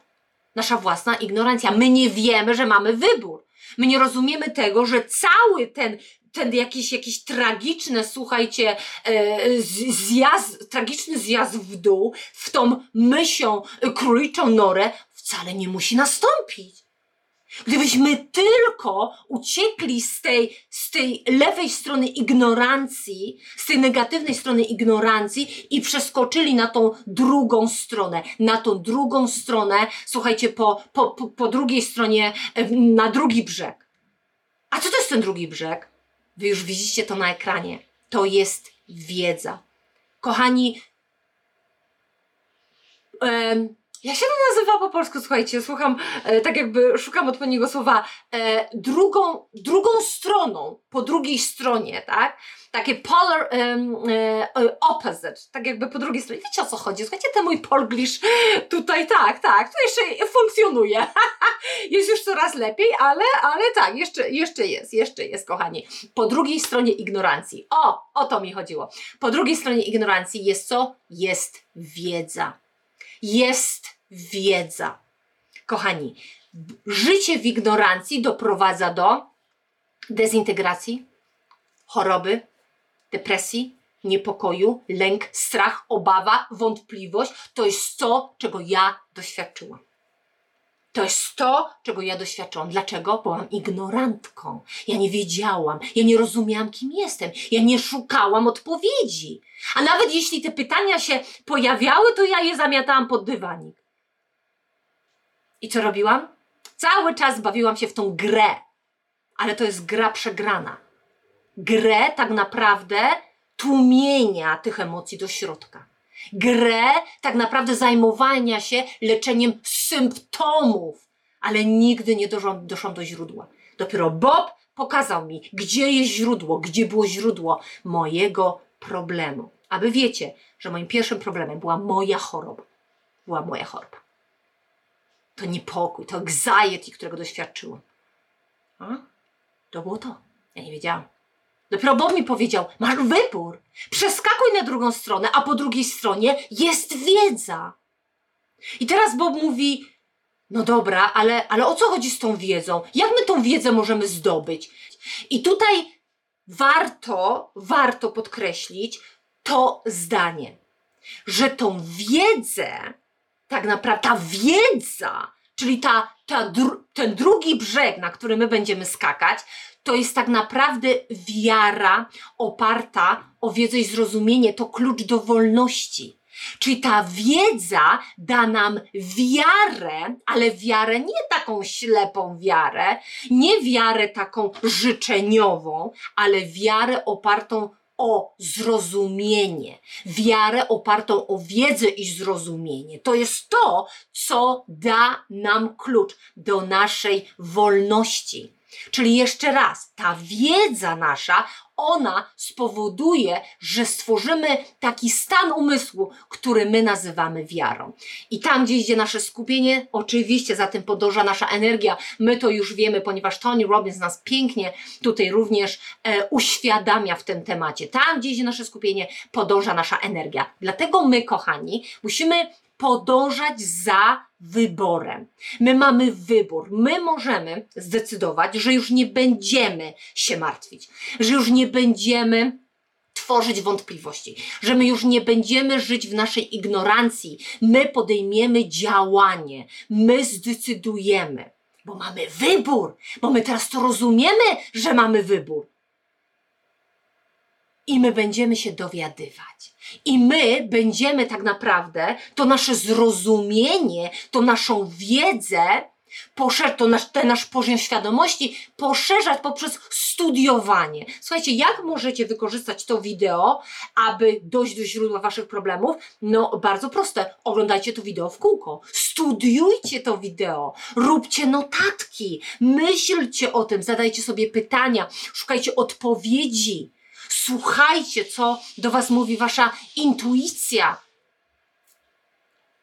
Speaker 1: Nasza własna ignorancja. My nie wiemy, że mamy wybór. My nie rozumiemy tego, że cały ten, ten jakiś, jakiś tragiczny, słuchajcie, e, zjazd, tragiczny zjazd w dół, w tą mysią e, króliczą norę, wcale nie musi nastąpić. Gdybyśmy tylko uciekli z tej, z tej lewej strony ignorancji, z tej negatywnej strony ignorancji i przeskoczyli na tą drugą stronę, na tą drugą stronę, słuchajcie, po, po, po, drugiej stronie, na drugi brzeg. A co to jest ten drugi brzeg? Wy już widzicie to na ekranie. To jest wiedza. Kochani, em, jak się to nazywa po polsku? Słuchajcie, słucham, e, tak jakby szukam odpowiedniego słowa. E, drugą, drugą stroną, po drugiej stronie, tak? Takie polar e, opposite, tak jakby po drugiej stronie. Wiecie o co chodzi? Słuchajcie, ten mój polglish tutaj, tak, tak, to jeszcze funkcjonuje. [LAUGHS] jest już coraz lepiej, ale, ale tak, jeszcze, jeszcze jest, jeszcze jest, kochani. Po drugiej stronie ignorancji. O, o to mi chodziło. Po drugiej stronie ignorancji jest co? Jest wiedza jest wiedza. Kochani, życie w ignorancji doprowadza do dezintegracji, choroby, depresji, niepokoju, lęk, strach, obawa, wątpliwość. To jest to, czego ja doświadczyłam. To jest to, czego ja doświadczyłam. Dlaczego? Byłam ignorantką. Ja nie wiedziałam, ja nie rozumiałam, kim jestem. Ja nie szukałam odpowiedzi. A nawet jeśli te pytania się pojawiały, to ja je zamiatałam pod dywanik. I co robiłam? Cały czas bawiłam się w tą grę. Ale to jest gra przegrana. Grę tak naprawdę tłumienia tych emocji do środka grę tak naprawdę zajmowania się leczeniem symptomów, ale nigdy nie doszłam, doszłam do źródła. Dopiero Bob pokazał mi, gdzie jest źródło, gdzie było źródło mojego problemu. Aby wiecie, że moim pierwszym problemem była moja choroba. Była moja choroba. To niepokój, to anxiety, którego doświadczyłam. A? To było to. Ja nie wiedziałam. Dopiero Bob mi powiedział, masz wybór. Przeskakuj na drugą stronę, a po drugiej stronie jest wiedza. I teraz Bob mówi, no dobra, ale, ale o co chodzi z tą wiedzą? Jak my tą wiedzę możemy zdobyć? I tutaj warto, warto podkreślić to zdanie, że tą wiedzę, tak naprawdę ta wiedza, czyli ta, ta dru, ten drugi brzeg, na który my będziemy skakać, to jest tak naprawdę wiara oparta o wiedzę i zrozumienie, to klucz do wolności. Czyli ta wiedza da nam wiarę, ale wiarę nie taką ślepą wiarę, nie wiarę taką życzeniową, ale wiarę opartą o zrozumienie, wiarę opartą o wiedzę i zrozumienie. To jest to, co da nam klucz do naszej wolności. Czyli jeszcze raz, ta wiedza nasza, ona spowoduje, że stworzymy taki stan umysłu, który my nazywamy wiarą. I tam, gdzie idzie nasze skupienie, oczywiście za tym podąża nasza energia. My to już wiemy, ponieważ Tony Robbins nas pięknie tutaj również e, uświadamia w tym temacie. Tam, gdzie idzie nasze skupienie, podąża nasza energia. Dlatego my, kochani, musimy podążać za wyborem. My mamy wybór. My możemy zdecydować, że już nie będziemy się martwić, że już nie będziemy tworzyć wątpliwości, że my już nie będziemy żyć w naszej ignorancji. My podejmiemy działanie, my zdecydujemy, bo mamy wybór, bo my teraz to rozumiemy, że mamy wybór. I my będziemy się dowiadywać. I my będziemy tak naprawdę to nasze zrozumienie, to naszą wiedzę, poszerz, to nasz, ten nasz poziom świadomości poszerzać poprzez studiowanie. Słuchajcie, jak możecie wykorzystać to wideo, aby dojść do źródła waszych problemów? No, bardzo proste. Oglądajcie to wideo w kółko. Studiujcie to wideo. Róbcie notatki. Myślcie o tym. Zadajcie sobie pytania. Szukajcie odpowiedzi. Słuchajcie, co do was mówi wasza intuicja.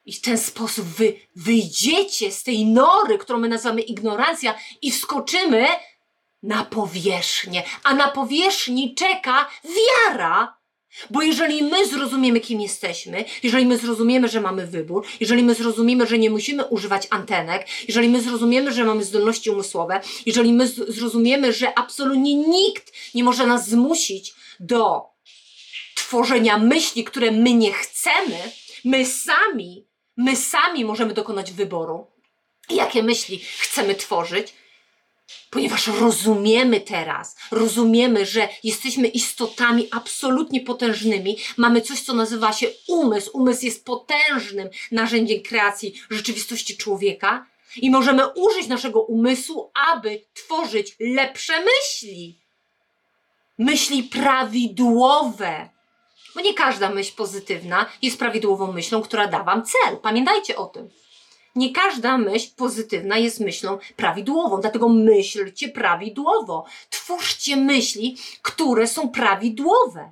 Speaker 1: I w ten sposób wy wyjdziecie z tej nory, którą my nazywamy ignorancja, i wskoczymy na powierzchnię. A na powierzchni czeka wiara. Bo jeżeli my zrozumiemy, kim jesteśmy, jeżeli my zrozumiemy, że mamy wybór, jeżeli my zrozumiemy, że nie musimy używać antenek, jeżeli my zrozumiemy, że mamy zdolności umysłowe, jeżeli my zrozumiemy, że absolutnie nikt nie może nas zmusić do tworzenia myśli, które my nie chcemy, my sami My sami możemy dokonać wyboru, jakie myśli chcemy tworzyć, ponieważ rozumiemy teraz, rozumiemy, że jesteśmy istotami absolutnie potężnymi, mamy coś, co nazywa się umysł. Umysł jest potężnym narzędziem kreacji rzeczywistości człowieka i możemy użyć naszego umysłu, aby tworzyć lepsze myśli. Myśli prawidłowe bo nie każda myśl pozytywna jest prawidłową myślą, która da Wam cel. Pamiętajcie o tym. Nie każda myśl pozytywna jest myślą prawidłową, dlatego myślcie prawidłowo. Twórzcie myśli, które są prawidłowe.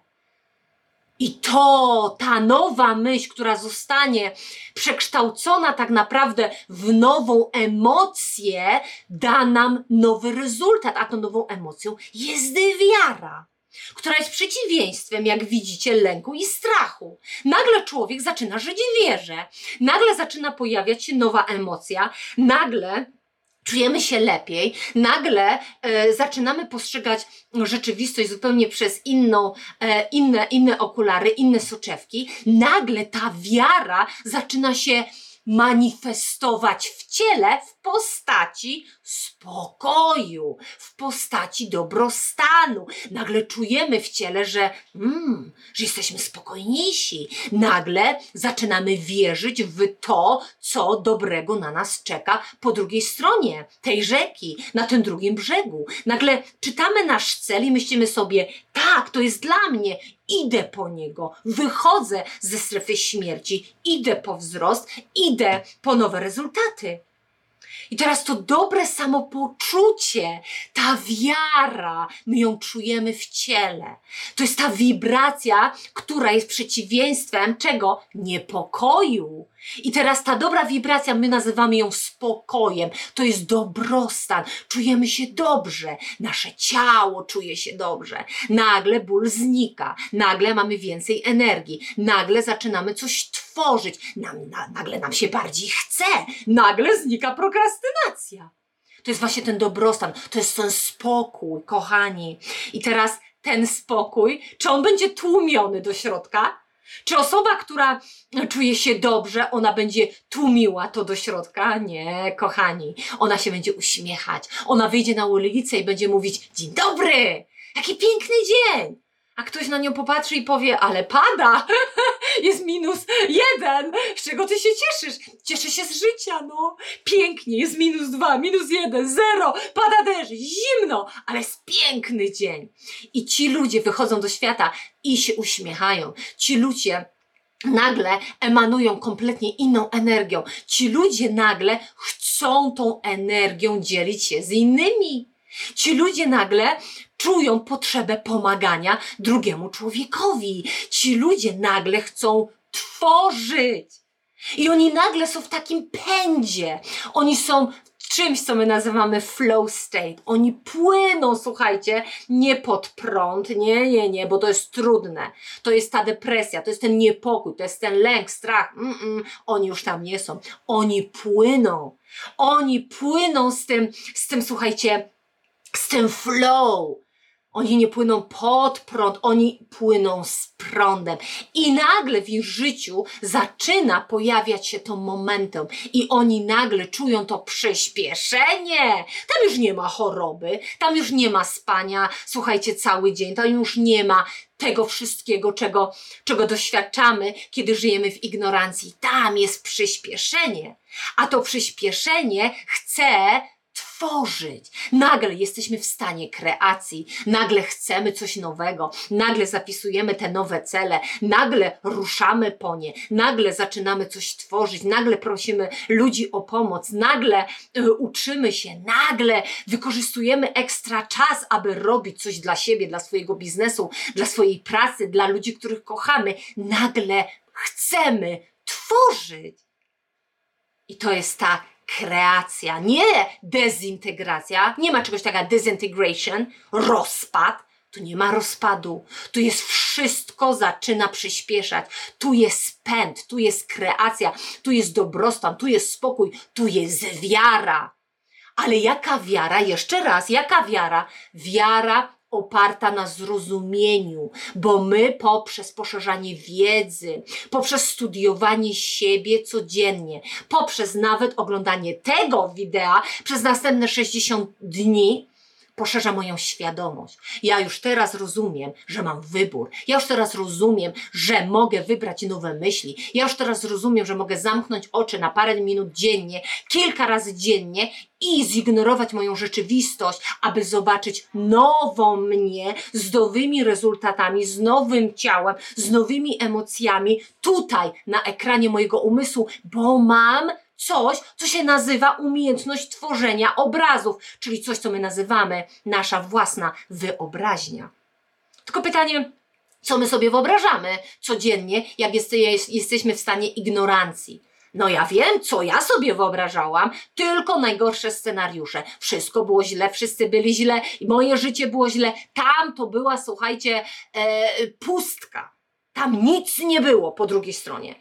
Speaker 1: I to, ta nowa myśl, która zostanie przekształcona tak naprawdę w nową emocję, da nam nowy rezultat, a tą nową emocją jest wiara która jest przeciwieństwem, jak widzicie, lęku i strachu. Nagle człowiek zaczyna żyć wierze, nagle zaczyna pojawiać się nowa emocja, nagle czujemy się lepiej, nagle e, zaczynamy postrzegać rzeczywistość zupełnie przez inną, e, inne, inne okulary, inne soczewki, nagle ta wiara zaczyna się manifestować w ciele w postaci spokoju, w postaci dobrostanu. Nagle czujemy w ciele, że, mm, że jesteśmy spokojniejsi. Nagle zaczynamy wierzyć w to, co dobrego na nas czeka po drugiej stronie tej rzeki, na tym drugim brzegu. Nagle czytamy nasz cel i myślimy sobie, tak, to jest dla mnie idę po niego, wychodzę ze strefy śmierci, idę po wzrost, idę po nowe rezultaty. I teraz to dobre samopoczucie, ta wiara, my ją czujemy w ciele. To jest ta wibracja, która jest przeciwieństwem czego? Niepokoju. I teraz ta dobra wibracja, my nazywamy ją spokojem. To jest dobrostan. Czujemy się dobrze. Nasze ciało czuje się dobrze. Nagle ból znika. Nagle mamy więcej energii. Nagle zaczynamy coś tworzyć. Nam, na, nagle nam się bardziej chce. Nagle znika prokrastynacja. To jest właśnie ten dobrostan. To jest ten spokój, kochani. I teraz ten spokój, czy on będzie tłumiony do środka? Czy osoba, która czuje się dobrze, ona będzie tłumiła to do środka? Nie, kochani. Ona się będzie uśmiechać. Ona wyjdzie na ulicę i będzie mówić: Dzień dobry! Jaki piękny dzień! A ktoś na nią popatrzy i powie, ale pada, [LAUGHS] jest minus jeden, z czego ty się cieszysz? Cieszę się z życia, no. Pięknie, jest minus dwa, minus jeden, zero, pada deszcz, zimno, ale jest piękny dzień. I ci ludzie wychodzą do świata i się uśmiechają. Ci ludzie nagle emanują kompletnie inną energią. Ci ludzie nagle chcą tą energią dzielić się z innymi. Ci ludzie nagle czują potrzebę pomagania drugiemu człowiekowi. Ci ludzie nagle chcą tworzyć. I oni nagle są w takim pędzie. Oni są czymś, co my nazywamy flow state. Oni płyną, słuchajcie, nie pod prąd, nie, nie, nie, bo to jest trudne. To jest ta depresja, to jest ten niepokój, to jest ten lęk, strach. Mm -mm. Oni już tam nie są. Oni płyną. Oni płyną z tym, z tym, słuchajcie, z tym flow. Oni nie płyną pod prąd, oni płyną z prądem. I nagle w ich życiu zaczyna pojawiać się to momentum. I oni nagle czują to przyspieszenie. Tam już nie ma choroby, tam już nie ma spania, słuchajcie, cały dzień, tam już nie ma tego wszystkiego, czego, czego doświadczamy, kiedy żyjemy w ignorancji. Tam jest przyspieszenie. A to przyspieszenie chce tworzyć. Nagle jesteśmy w stanie kreacji, nagle chcemy coś nowego, nagle zapisujemy te nowe cele, nagle ruszamy po nie, nagle zaczynamy coś tworzyć, nagle prosimy ludzi o pomoc, nagle y, uczymy się, nagle wykorzystujemy ekstra czas, aby robić coś dla siebie, dla swojego biznesu, dla swojej pracy, dla ludzi, których kochamy. Nagle chcemy tworzyć. I to jest ta kreacja, nie dezintegracja. Nie ma czegoś takiego disintegration, rozpad. Tu nie ma rozpadu. Tu jest wszystko zaczyna przyspieszać. Tu jest pęd, tu jest kreacja, tu jest dobrostan, tu jest spokój, tu jest wiara. Ale jaka wiara? Jeszcze raz, jaka wiara? Wiara oparta na zrozumieniu, bo my poprzez poszerzanie wiedzy, poprzez studiowanie siebie codziennie, poprzez nawet oglądanie tego wideo przez następne 60 dni, poszerza moją świadomość. Ja już teraz rozumiem, że mam wybór. Ja już teraz rozumiem, że mogę wybrać nowe myśli. Ja już teraz rozumiem, że mogę zamknąć oczy na parę minut dziennie, kilka razy dziennie i zignorować moją rzeczywistość, aby zobaczyć nową mnie z nowymi rezultatami, z nowym ciałem, z nowymi emocjami tutaj na ekranie mojego umysłu, bo mam coś, co się nazywa umiejętność tworzenia obrazów, czyli coś, co my nazywamy nasza własna wyobraźnia. Tylko pytanie, co my sobie wyobrażamy codziennie, jak jesteśmy w stanie ignorancji. No ja wiem, co ja sobie wyobrażałam, tylko najgorsze scenariusze. Wszystko było źle, wszyscy byli źle, moje życie było źle. Tam to była, słuchajcie, e, pustka. Tam nic nie było po drugiej stronie.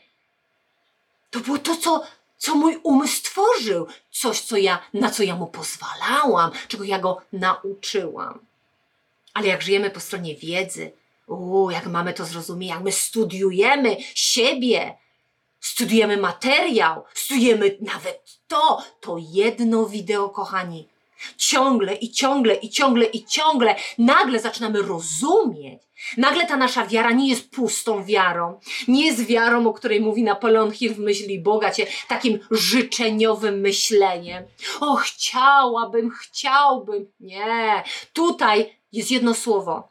Speaker 1: To było to, co co mój umysł tworzył, coś, co ja, na co ja mu pozwalałam, czego ja go nauczyłam. Ale jak żyjemy po stronie wiedzy, u, jak mamy to zrozumieć, jak my studiujemy siebie, studiujemy materiał, studiujemy nawet to, to jedno wideo, kochani, ciągle i ciągle i ciągle i ciągle nagle zaczynamy rozumieć. Nagle ta nasza wiara nie jest pustą wiarą, nie jest wiarą, o której mówi Napoleon Hill w myśli Boga, cię, takim życzeniowym myśleniem. O, chciałabym, chciałbym. Nie. Tutaj jest jedno słowo,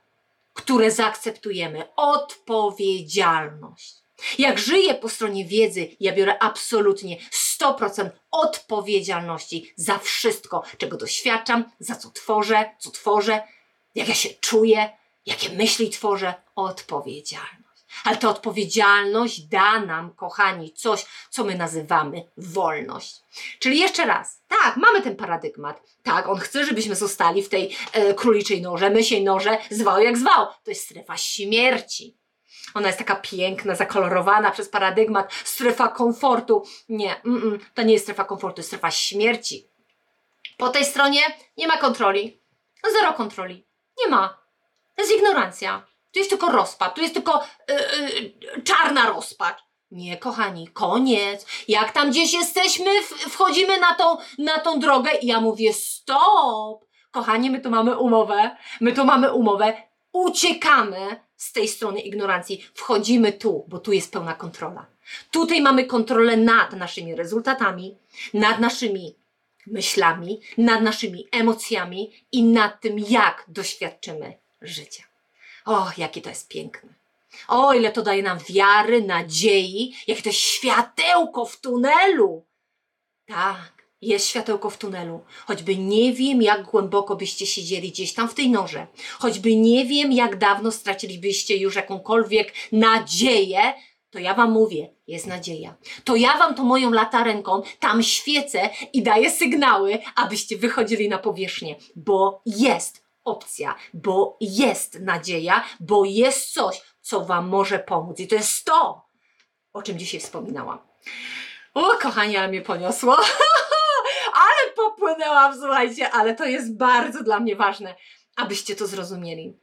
Speaker 1: które zaakceptujemy. Odpowiedzialność. Jak żyję po stronie wiedzy, ja biorę absolutnie 100% odpowiedzialności za wszystko, czego doświadczam, za co tworzę, co tworzę, jak ja się czuję, jakie myśli tworzę. Odpowiedzialność. Ale ta odpowiedzialność da nam, kochani, coś, co my nazywamy wolność. Czyli jeszcze raz, tak, mamy ten paradygmat. Tak, on chce, żebyśmy zostali w tej e, króliczej noże, mysiej noże, zwał jak zwał. To jest strefa śmierci. Ona jest taka piękna, zakolorowana przez paradygmat, strefa komfortu. Nie, mm, mm, to nie jest strefa komfortu, jest strefa śmierci. Po tej stronie nie ma kontroli. Zero kontroli. Nie ma. To jest ignorancja. Tu jest tylko rozpad, tu jest tylko yy, yy, czarna rozpacz. Nie, kochani, koniec. Jak tam gdzieś jesteśmy, wchodzimy na tą, na tą drogę i ja mówię stop. Kochani, my tu mamy umowę, my tu mamy umowę, uciekamy z tej strony ignorancji, wchodzimy tu, bo tu jest pełna kontrola. Tutaj mamy kontrolę nad naszymi rezultatami, nad naszymi myślami, nad naszymi emocjami i nad tym, jak doświadczymy życia. O, jakie to jest piękne. O, ile to daje nam wiary, nadziei, jakie to światełko w tunelu. Tak, jest światełko w tunelu. Choćby nie wiem, jak głęboko byście siedzieli gdzieś tam w tej norze. Choćby nie wiem, jak dawno stracilibyście już jakąkolwiek nadzieję, to ja Wam mówię, jest nadzieja. To ja Wam to moją latarenką tam świecę i daję sygnały, abyście wychodzili na powierzchnię, bo jest opcja, bo jest nadzieja, bo jest coś, co Wam może pomóc. I to jest to, o czym dzisiaj wspominałam. O, kochani, ale mnie poniosło. [LAUGHS] popłynęłam, słuchajcie, ale to jest bardzo dla mnie ważne, abyście to zrozumieli.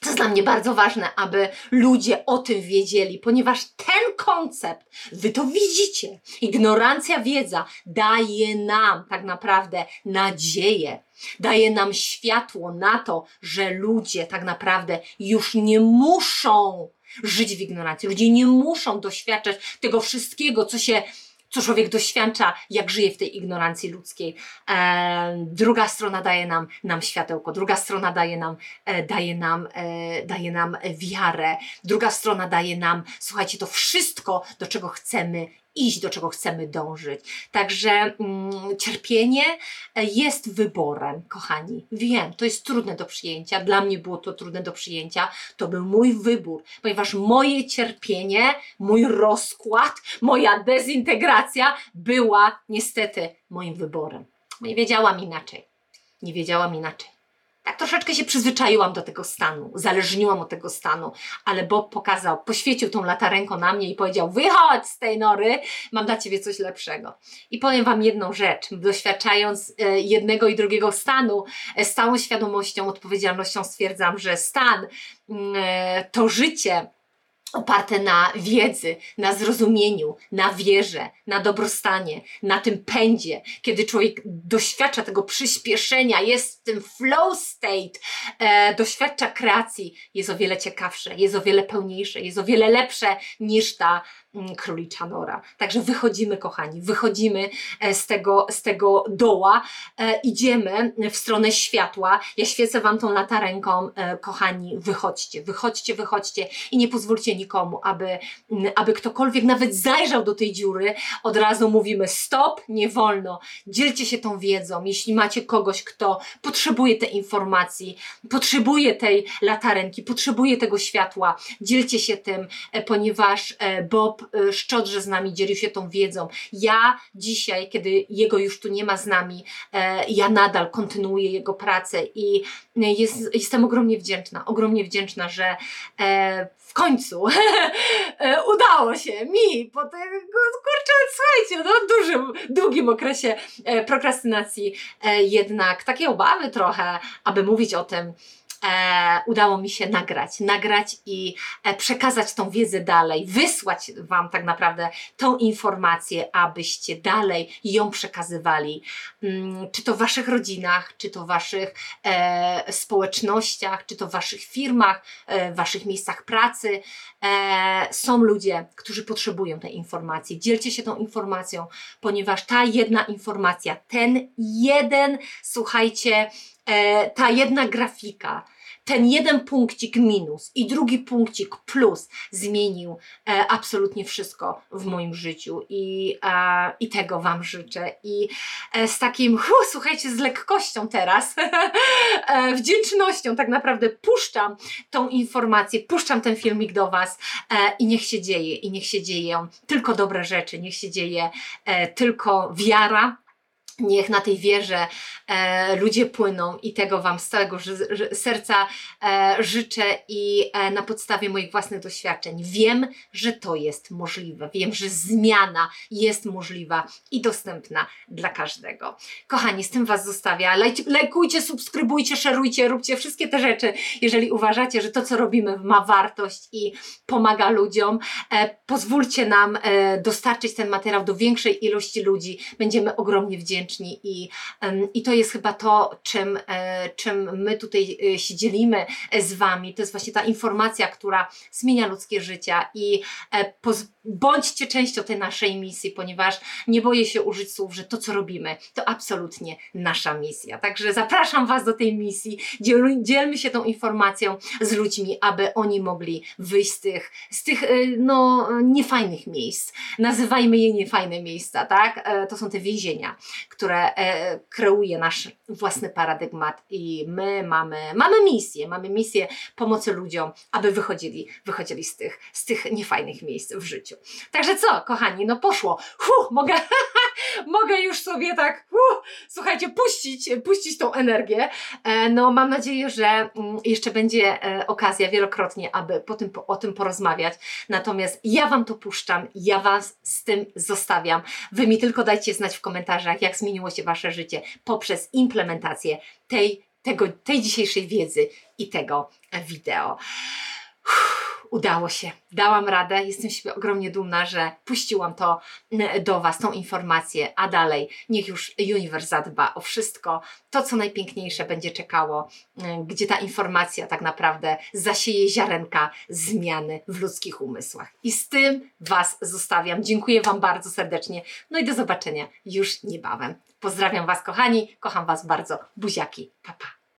Speaker 1: To jest dla mnie bardzo ważne, aby ludzie o tym wiedzieli, ponieważ ten koncept, wy to widzicie, ignorancja, wiedza daje nam tak naprawdę nadzieję, daje nam światło na to, że ludzie tak naprawdę już nie muszą żyć w ignorancji. Ludzie nie muszą doświadczać tego wszystkiego, co się co człowiek doświadcza, jak żyje w tej ignorancji ludzkiej. E, druga strona daje nam, nam światełko, druga strona daje nam, e, daje, nam, e, daje nam wiarę, druga strona daje nam, słuchajcie, to wszystko, do czego chcemy iść, do czego chcemy dążyć. Także mm, cierpienie e, jest wyborem, kochani. Wiem, to jest trudne do przyjęcia. Dla mnie było to trudne do przyjęcia. To był mój wybór, ponieważ moje cierpienie, mój rozkład, moja dezintegracja była niestety moim wyborem. Nie wiedziałam inaczej. Nie wiedziałam inaczej tak troszeczkę się przyzwyczaiłam do tego stanu, zależniłam od tego stanu, ale Bob pokazał, poświecił tą latarenką na mnie i powiedział: Wychodź z tej nory, mam dla ciebie coś lepszego. I powiem Wam jedną rzecz, doświadczając e, jednego i drugiego stanu, e, z całą świadomością, odpowiedzialnością stwierdzam, że stan mm, e, to życie oparte na wiedzy, na zrozumieniu, na wierze, na dobrostanie, na tym pędzie, kiedy człowiek doświadcza tego przyspieszenia, jest w tym flow state, e, doświadcza kreacji, jest o wiele ciekawsze, jest o wiele pełniejsze, jest o wiele lepsze niż ta królicza nora. Także wychodzimy, kochani, wychodzimy e, z tego, z tego doła, e, idziemy w stronę światła. Ja świecę Wam tą latarenką, e, kochani, wychodźcie, wychodźcie, wychodźcie i nie pozwólcie nikomu, aby, mm, aby ktokolwiek nawet zajrzał do tej dziury. Od razu mówimy stop, nie wolno. Dzielcie się tą wiedzą. Jeśli macie kogoś, kto potrzebuje tej informacji, potrzebuje tej latarenki, potrzebuje tego światła, dzielcie się tym, ponieważ Bob Y, szczodrze z nami dzielił się tą wiedzą. Ja dzisiaj, kiedy jego już tu nie ma z nami, e, ja nadal kontynuuję jego pracę i jest, jestem ogromnie wdzięczna, ogromnie wdzięczna, że e, w końcu e, [LAUGHS] udało się mi po tym, kurczę, słuchajcie, no dużym, długim okresie prokrastynacji jednak takie obawy trochę, aby mówić o tym, e, udało mi się nagrać, nagrać i e, przekazać tą wiedzę dalej, wysłać Wam tak naprawdę tą informację, abyście dalej ją przekazywali, mm, czy to w Waszych rodzinach, czy to w Waszych e, społecznościach, czy to w Waszych firmach, w Waszych miejscach pracy. Są ludzie, którzy potrzebują tej informacji. Dzielcie się tą informacją, ponieważ ta jedna informacja, ten jeden, słuchajcie, ta jedna grafika, ten jeden punkcik minus i drugi punkcik plus zmienił e, absolutnie wszystko w moim życiu i, e, i tego Wam życzę. I e, z takim, [LAUGHS] hu, słuchajcie, z lekkością teraz, [LAUGHS] e, wdzięcznością tak naprawdę puszczam tą informację, puszczam ten filmik do Was e, i niech się dzieje, i niech się dzieją tylko dobre rzeczy, niech się dzieje e, tylko wiara, Niech na tej wierze e, ludzie płyną i tego Wam z całego serca e, życzę i e, na podstawie moich własnych doświadczeń wiem, że to jest możliwe. Wiem, że zmiana jest możliwa i dostępna dla każdego. Kochani, z tym Was zostawiam. lajkujcie, subskrybujcie, szerujcie, róbcie wszystkie te rzeczy, jeżeli uważacie, że to, co robimy ma wartość i pomaga ludziom. E, pozwólcie nam e, dostarczyć ten materiał do większej ilości ludzi. Będziemy ogromnie wdzięczni wdzięczni i, i to jest chyba to, czym, e, czym my tutaj e, się dzielimy e, z Wami. To jest właśnie ta informacja, która zmienia ludzkie życia i bądźcie częścią tej naszej misji, ponieważ nie boję się użyć słów, że to, co robimy, to absolutnie nasza misja. Także zapraszam Was do tej misji, Dziel, dzielmy się tą informacją z ludźmi, aby oni mogli wyjść z tych, z tych no, niefajnych miejsc. Nazywajmy je niefajne miejsca, tak? To są te więzienia, które e, kreuje nasz własny paradygmat i my mamy, mamy misję, mamy misję pomocy ludziom, aby wychodzili, wychodzili z, tych, z tych niefajnych miejsc w życiu. Także co, kochani, no poszło. Huh, mogę, [LAUGHS] mogę już sobie tak, huh, słuchajcie, puścić, puścić tą energię. E, no mam nadzieję, że mm, jeszcze będzie e, okazja wielokrotnie, aby po tym, o tym porozmawiać. Natomiast ja Wam to puszczam, ja Was z tym zostawiam. Wy mi tylko dajcie znać w komentarzach, jak zmieniło się Wasze życie poprzez implementację tej, tego, tej dzisiejszej wiedzy i tego e, wideo. Uff, Udało się, dałam radę. Jestem siebie ogromnie dumna, że puściłam to do Was, tą informację, a dalej niech już uniwers zadba o wszystko. To, co najpiękniejsze będzie czekało, gdzie ta informacja tak naprawdę zasieje ziarenka zmiany w ludzkich umysłach. I z tym Was zostawiam. Dziękuję Wam bardzo serdecznie. No i do zobaczenia już niebawem. Pozdrawiam Was, kochani. Kocham Was bardzo. Buziaki. Pa, pa.